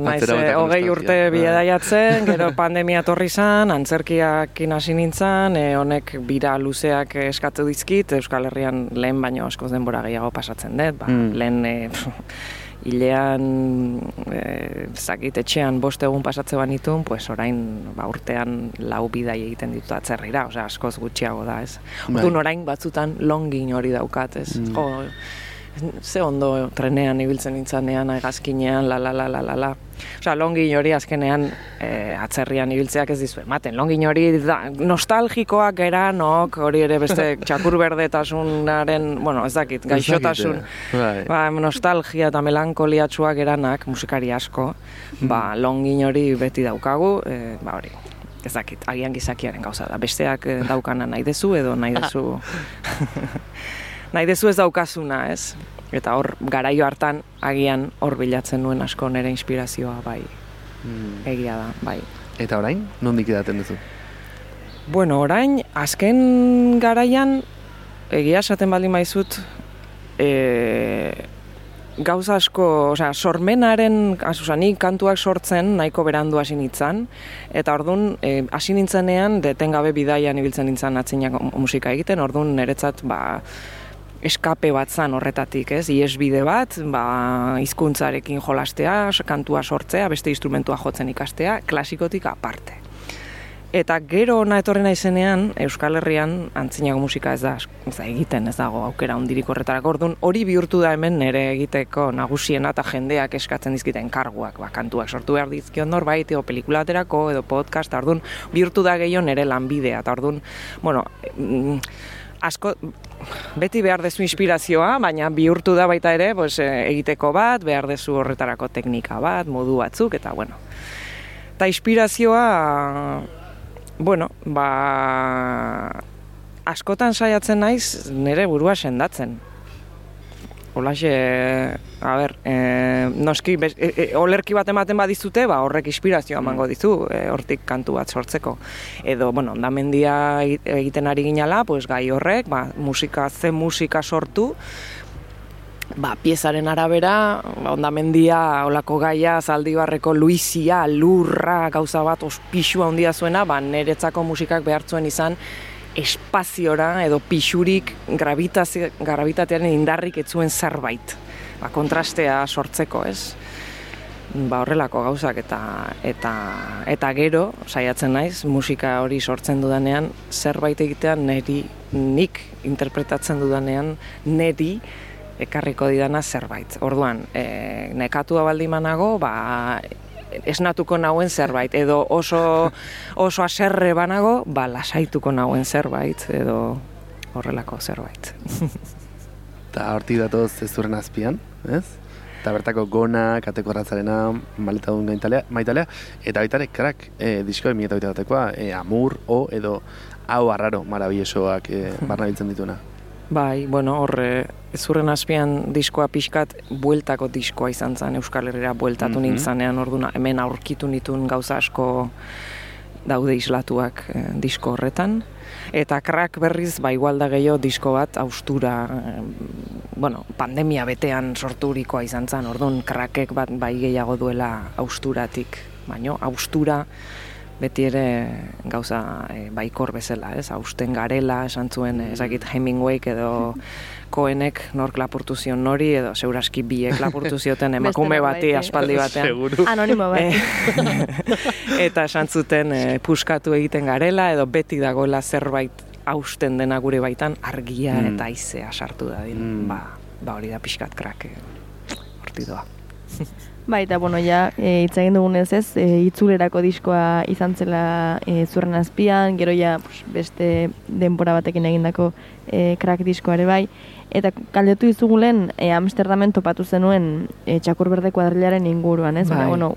naiz, Atzera bueltako hogei urte Bai. biedaiatzen, gero pandemia torri zan, antzerkiakin hasi nintzen, e, honek bira luzeak eskatu dizkit, Euskal Herrian lehen baino askoz denbora gehiago pasatzen dut, ba, Mm. lehen e, hilean, e, zakit, etxean bost egun pasatze banitun, pues orain ba, urtean lau bidai egiten ditut atzerrira, osea askoz gutxiago da, ez. Bai. Orduan orain batzutan longin hori daukat, ez. Mm. Jo, ze ondo trenean ibiltzen nintzanean, hegazkinean, la la la la la la. Osea, longin hori azkenean e, atzerrian ibiltzeak ez dizu ematen. Longin hori da, nostalgikoak geranok, hori ere beste txakur berdetasunaren, bueno, ez dakit, gaixotasun. Bai. Ba, nostalgia eta melankoliatsuak eranak, musikari asko, ba, longin hori beti daukagu, e, ba hori, ez dakit, agian gizakiaren gauza da. Besteak eh, daukana nahi dezu edo nahi dezu... nahi dezu ez daukazuna, ez? Eta hor, garaio hartan, agian hor bilatzen nuen asko nire inspirazioa, bai, Mm. egia da, bai. Eta orain, nondik edaten duzu? Bueno, orain, azken garaian, egia esaten baldin maizut, e, gauza asko, osea, sormenaren, osea, nik kantuak sortzen nahiko berandu hasi nintzen, eta ordun e, hasi nintzenean, detengabe bidaian ibiltzen nintzen atzinak musika egiten, ordun niretzat, ba, eskape bat zan horretatik, ez? Iesbide bat, ba, hizkuntzarekin jolastea, kantua sortzea, beste instrumentua jotzen ikastea, klasikotik aparte. Eta gero ona etorri naizenean, Euskal Herrian antzinago musika ez da, ez da egiten, ez dago aukera hondirik horretarako. Orduan, hori bihurtu da hemen nire egiteko nagusiena eta jendeak eskatzen dizkiten karguak, ba, kantuak sortu behar dizkion norbait, edo pelikula aterako, edo podcast, orduan, bihurtu da gehiago nire lanbidea, eta orduan, bueno, mm, asko, beti behar dezu inspirazioa, baina bihurtu da baita ere, pues, eh, egiteko bat, behar dezu horretarako teknika bat, modu batzuk, eta bueno. Eta inspirazioa, bueno, ba, askotan saiatzen naiz nire burua sendatzen. Olaxe, a ber, e, noski, bez, e, e, olerki bat ematen badizute, ba, horrek inspirazioa emango dizu, e, hortik kantu bat sortzeko. Edo, bueno, ondamendia egiten ari ginala, pues, gai horrek, ba, musika, ze musika sortu, ba, piezaren arabera, ba, ondamendia, olako gaia, zaldibarreko luizia, lurra, gauza bat, ospixua handia zuena, ba, niretzako musikak behartzuen izan, espaziora edo pixurik gravitatearen indarrik etzuen zerbait. Ba, kontrastea sortzeko, ez? Ba, horrelako gauzak eta eta eta gero saiatzen naiz musika hori sortzen dudanean zerbait egitean neri nik interpretatzen dudanean neri ekarriko didana zerbait. Orduan, e, nekatua baldimanago, ba, esnatuko nauen zerbait, edo oso, oso aserre banago, ba, lasaituko nauen zerbait, edo horrelako zerbait. Eta hortik datoz zezurren azpian, ez? Eta bertako gona, kateko ratzarena, maleta duen gaintalea, maitalea, eta baita ere, krak, e, disko emi eta batekoa, e, amur, o, edo, hau arraro, marabillosoak e, barna biltzen dituna. Bai, bueno, horre, zurren azpian diskoa pixkat bueltako diskoa izan zen Euskal Herrira bueltatu Mhm. nintzanean, orduna hemen aurkitu nitun gauza asko daude islatuak eh, disko horretan. Eta krak berriz, ba, igual da gehiago disko bat austura, eh, bueno, pandemia betean sorturikoa izan zen, orduan krakek bat bai gehiago duela austuratik, baino austura beti ere gauza e, baikor bezala, ez? Austen garela, esan zuen, eh, ezakit Hemingwayk edo Koenek nork lapurtu zion nori, edo seuraski biek lapurtu zioten emakume bati eh? aspaldi batean. Seguru. Anonimo bat. Eh, eta esan zuten eh, puskatu egiten garela, edo beti dagoela zerbait hausten dena gure baitan argia Mm. eta aizea sartu da Mm. ba, ba hori da pixkat krak eh, horti doa. Bai, eta bueno, ja, e, hitz egin dugunez ez, e, itzulerako diskoa izan zela e, zurren azpian, gero ja pues, beste denbora batekin egindako e, crack diskoa ere bai, eta galdetu dizugulen e, Amsterdamen topatu zenuen e, txakur berde kuadrilaren inguruan, ez? Baina, Bai. bueno,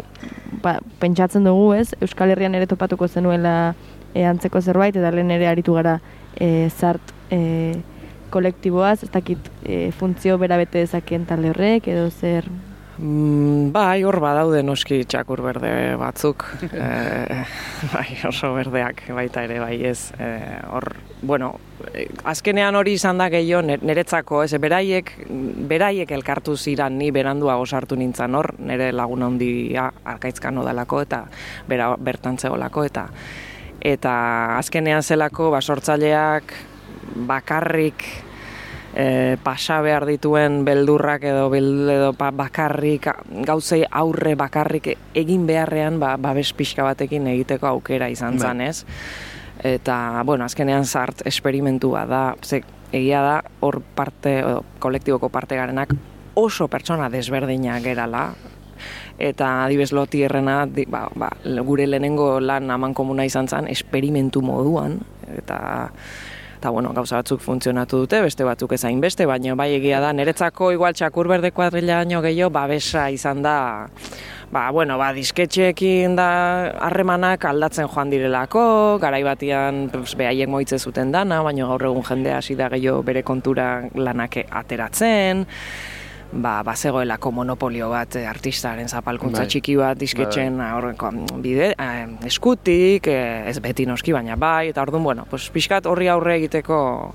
ba, pentsatzen dugu, ez? Euskal Herrian ere topatuko zenuela e, antzeko zerbait, eta lehen ere aritu gara e, zart e, kolektiboaz, ez dakit e, funtzio bera bete dezakeen talde horrek, edo zer Mm, bai, hor badaude noski txakur berde batzuk, e, bai, oso berdeak baita ere, bai ez, e, hor, bueno, e, azkenean hori izan da gehiago niretzako, ez, beraiek, beraiek elkartu ziran ni beranduago sartu nintzen hor, nire lagun handia arkaitzkan odalako eta bera, bertan zegoelako eta eta azkenean zelako ba, sortzaileak bakarrik e, pasa behar dituen beldurrak edo, bel, edo pa, bakarrik, gauzei aurre bakarrik egin beharrean ba, babes pixka batekin egiteko aukera izan Bai. zan, ez? Eta, bueno, azkenean zart esperimentua da, ze, egia da hor parte, o, kolektiboko parte garenak oso pertsona desberdinak gerala, eta adibes loti errena, di, ba, ba, gure lehenengo lan aman komuna izan zen, esperimentu moduan, eta eta bueno, gauza batzuk funtzionatu dute, beste batzuk ezain beste, baina bai egia da, niretzako igual txakur berde kuadrilla baino gehiago, babesa izan da, ba, bueno, ba, disketxeekin da harremanak aldatzen joan direlako, garai batian pues, behaiek moitze zuten dana, baina gaur egun jendea hasi da gehiago bere kontura lanak ateratzen, ba, bazegoelako monopolio bat eh, artistaren zapalkuntza Bai. txiki bat disketxen horreko bide, eh, eskutik, eh, ez beti noski, baina bai, eta orduan, bueno, pues, pixkat horri aurre egiteko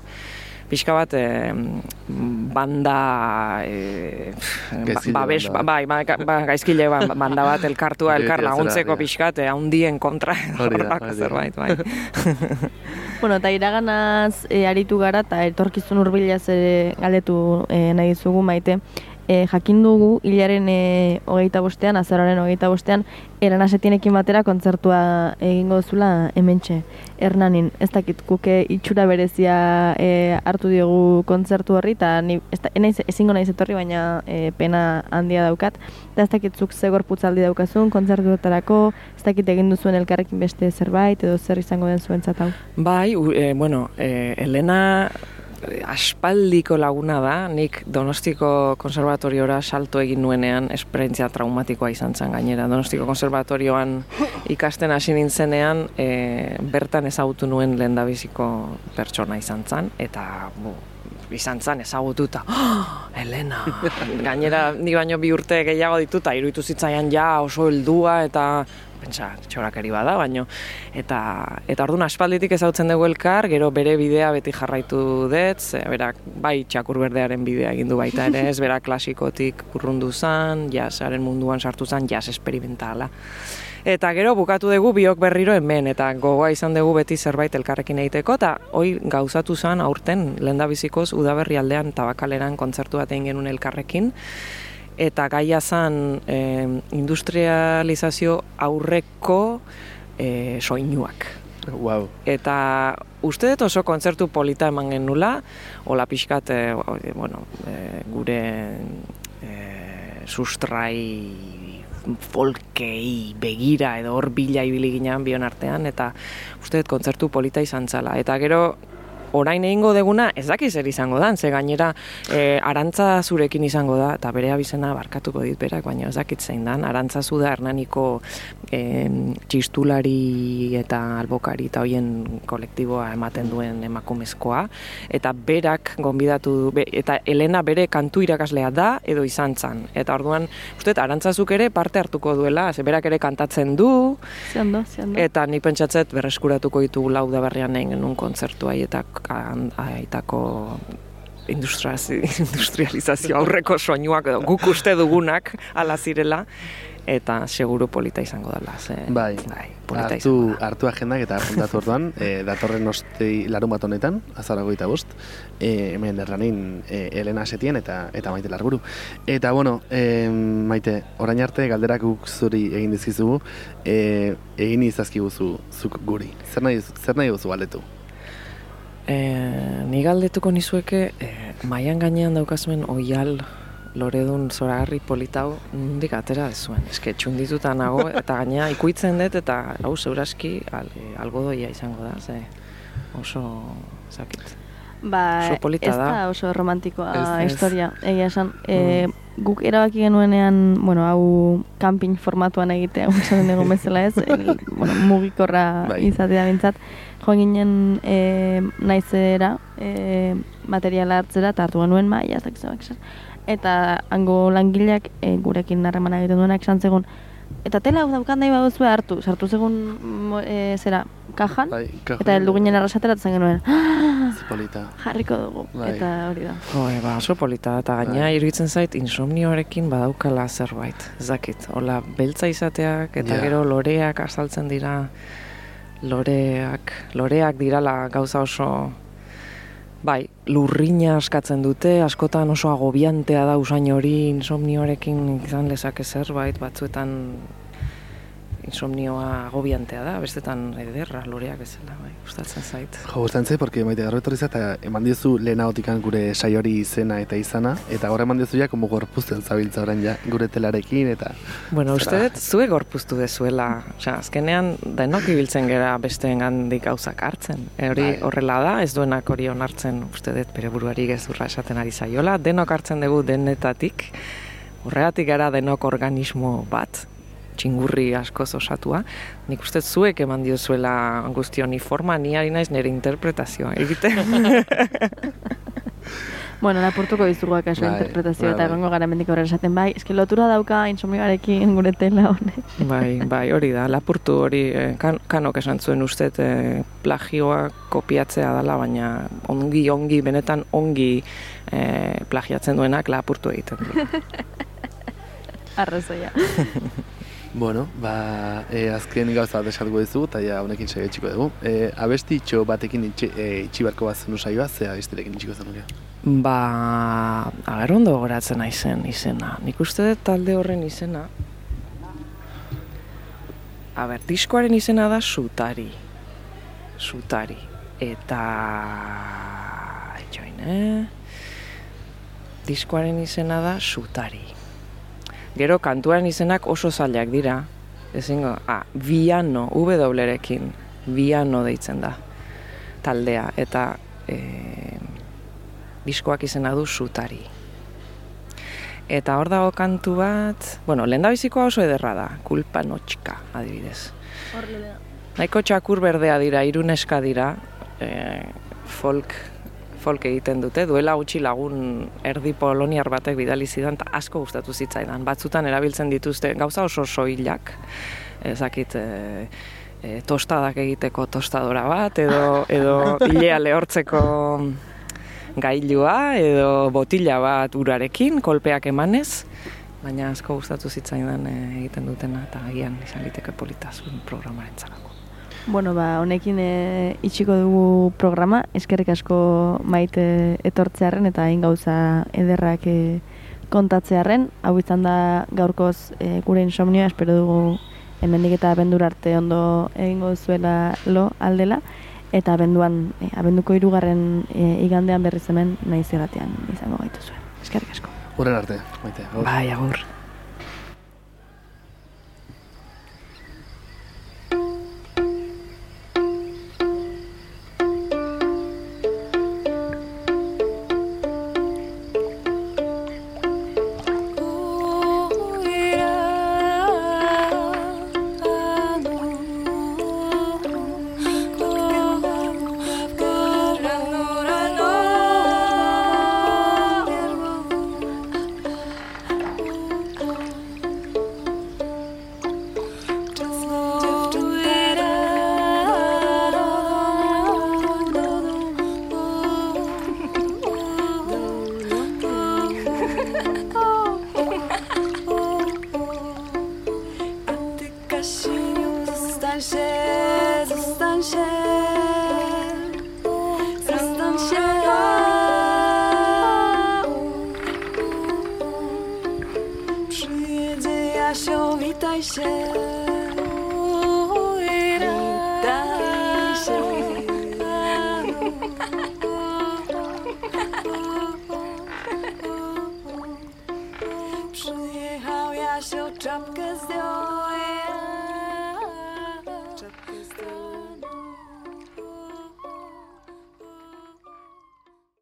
pixka bat eh, banda eh, ba- babes, banda. bai, ba, ba, gaizkile ba- banda bat elkartua, elkar laguntzeko pixkat, eh, handien kontra, horrelako zerbait, bai. Bueno, eta iraganaz e, aritu gara eta etorkizun hurbilaz ere galdetu e, nahi dizugu maite. E, jakin dugu hilaren e, hogeita bostean, azararen hogeita bostean, eran asetienekin batera kontzertua egingo duzula hementxe, Hernanin. Ez dakit, kuke itxura berezia e, hartu diogu kontzertu horri, eta ni, ezingo naiz etorri, baina e, pena handia daukat. Eta ez dakit zuk ze gorputzaldi daukazun kontzertuetarako, ez dakit egin duzuen elkarrekin beste zerbait, edo zer izango den zuentzat hau. Bai, u- e, bueno, e, Elena aspaldiko laguna da, nik Donostiko konservatoriora salto egin nuenean esperientzia traumatikoa izan zen gainera. Donostiko konservatorioan ikasten hasi nintzenean, e, bertan ezagutu nuen lehendabiziko pertsona izan zen, eta bu, izan zen ezagututa, oh, Elena! Gainera, ni baino bi urte gehiago dituta, iruditu zitzaian ja oso heldua eta pentsa, txorakari bada, baino eta eta orduan aspalditik ezagutzen dugu elkar, gero bere bidea beti jarraitu dut, ze berak bai txakur berdearen bidea egin du baita ere, ez bera klasikotik urrundu zan, jazzaren munduan sartu zan, jazz esperimentala. Eta gero bukatu dugu biok berriro hemen, eta gogoa izan dugu beti zerbait elkarrekin egiteko, eta hoi gauzatu zen aurten lehendabizikoz udaberri aldean tabakaleran kontzertu bat egin genuen elkarrekin, eta gaia zen eh, industrializazio aurreko eh, soinuak. Wow. Eta uste dut oso kontzertu polita eman genula, hola pixkat, e, bueno, e, gure e, sustrai folkei begira edo hor bila ibili ginean bion artean, eta uste dut kontzertu polita izan zala. Eta gero orain egingo deguna ez daki zer izango da, ze gainera e, arantza zurekin izango da, eta bere abizena barkatuko dit berak, baina ez dakit zein dan, arantza zu da hernaniko e, txistulari eta albokari eta hoien kolektiboa ematen duen emakumezkoa, eta berak gonbidatu du, be, eta Elena bere kantu irakaslea da edo izan zan. Eta orduan, uste, arantzazuk ere parte hartuko duela, ze berak ere kantatzen du, Ze ondo, ze ondo. Eta nik pentsatzet berreskuratuko ditugu lau da berrian egin genuen kontzertu eta aitako industrializazio aurreko soinuak edo guk uste dugunak ala zirela eta seguru polita izango dela. Ze, Bai, bai polita izango hartu, da. hartu agendak eta apuntatu orduan, e, datorren ostei larun bat honetan, azaragoita bost, e, hemen erranin e, Elena Setien eta eta Maite Larburu. Eta bueno, e, Maite, orain arte galderak guk zuri egin dizkizugu, e, egin izazkiguzu zuk guri. Zer nahi, zer nahi duzu galdetu? E, ni galdetuko nizueke e, maian gainean daukazuen oial loredun zoragarri politau nondik atera zuen. Eske txundituta nago eta gainea ikuitzen dut eta hau zeuraski al, e, algodoia izango da, ze oso zakit. Ba, Oso polita ez da oso romantikoa Ez, ez. historia, egia esan. E, guk erabaki genuenean, bueno, hau camping formatuan egitea, esaten dugu bezala ez, el, bueno, mugikorra Bai. izatea bintzat. Joan ginen e, naizera, e, materiala hartzera, eta hartu genuen maia, ez esan. Eta hango langileak e, gurekin harremana egiten duenak esan zegun, eta tela hau daukan nahi baduzue hartu, sartu zegun e, zera, kajan, Bai, eta heldu ginen arrasatera zen genuen, "Ah, Polita. jarriko dugu, Bai. eta hori da. Joe, ba, oso polita eta gainea Bai. iruditzen zait insomnioarekin badaukala zerbait. Ez dakit, hola beltza izateak eta Ja. gero loreak azaltzen dira loreak, loreak dirala gauza oso bai, lurrina askatzen dute, askotan oso agobiantea da usain hori insomnioarekin izan lezake zerbait, batzuetan insomnioa agobiantea da, bestetan ederra loreak bezala, bai, gustatzen zait. Jo, gustatzen zait, porque maite garro etorri zait, eta eman diozu lehenagotikan gure saiori izena eta izana, eta gaur eman diozu ja, como gorpuzten zabiltza orain ja, gure telarekin, eta... Bueno, uste Zara. dut, zuek gorpuztu dezuela. Osea, azkenean, denok ibiltzen gera besteen gandik gauzak hartzen. E, hori Bai. horrela da, ez duenak hori onartzen, uste dut, bere buruari gezurra esaten ari zaiola. Denok hartzen dugu denetatik, horregatik gara denok organismo bat, txingurri askoz osatua. Nik uste zuek eman diozuela guzti honi forma, ni ari naiz nire interpretazioa egiten. Bueno, lapurtuko dizugu akaso Bai, interpretazio bai, eta bai. egongo gara mendik horrela esaten bai, eske lotura dauka insomnioarekin gure tela honek. Bai, bai, hori da, lapurtu hori, eh, kan, kanok esan zuen uste eh, plagioa kopiatzea dela, baina ongi, ongi, benetan ongi eh, plagiatzen duenak lapurtu egiten du. Arrazoia. Bueno, ba, e, azken gauza bat esatuko dizu, eta ja, honekin segetxiko dugu. E, abesti itxo batekin itxi, e, itxi barko bat zenu saioa, ze abestirekin itxiko zen hori. Ba, agar ondo goratzen naizen izena. Nik uste dut talde horren izena. A ber, diskoaren izena da Sutari. Sutari. Eta... Etxoin, eh? Diskoaren izena da Sutari. Gero kantuaren izenak oso zailak dira. Ezingo, ah, Viano, W-rekin, Viano deitzen da taldea. Eta eh, diskoak izena du Sutari. Eta hor dago kantu bat, bueno, lehen oso ederra da, kulpa notxika, adibidez. Nahiko txakur berdea dira, iruneska dira, e, folk, folk egiten dute, duela gutxi lagun erdi poloniar batek bidali zidan, eta asko gustatu zitzaidan. Batzutan erabiltzen dituzte gauza oso soilak, ezakit, e, e, tostadak egiteko tostadora bat, edo, edo ilea lehortzeko gailua edo botila bat urarekin, kolpeak emanez, baina asko gustatu zitzaidan e, egiten dutena eta agian izan liteke politazun programaren zarako. Bueno, ba, honekin e, itxiko dugu programa, eskerrik asko maite etortzearen eta hain gauza ederrak e, kontatzearen. Hau izan da gaurkoz e, gure insomnioa, espero dugu hemendik eta abendur arte ondo egingo zuela lo aldela. Eta abenduan, e, abenduko hirugarren e, igandean berriz hemen naiz izango gaitu zuen. Eskerrik asko. Horren arte, maite. agur. Bai, agur.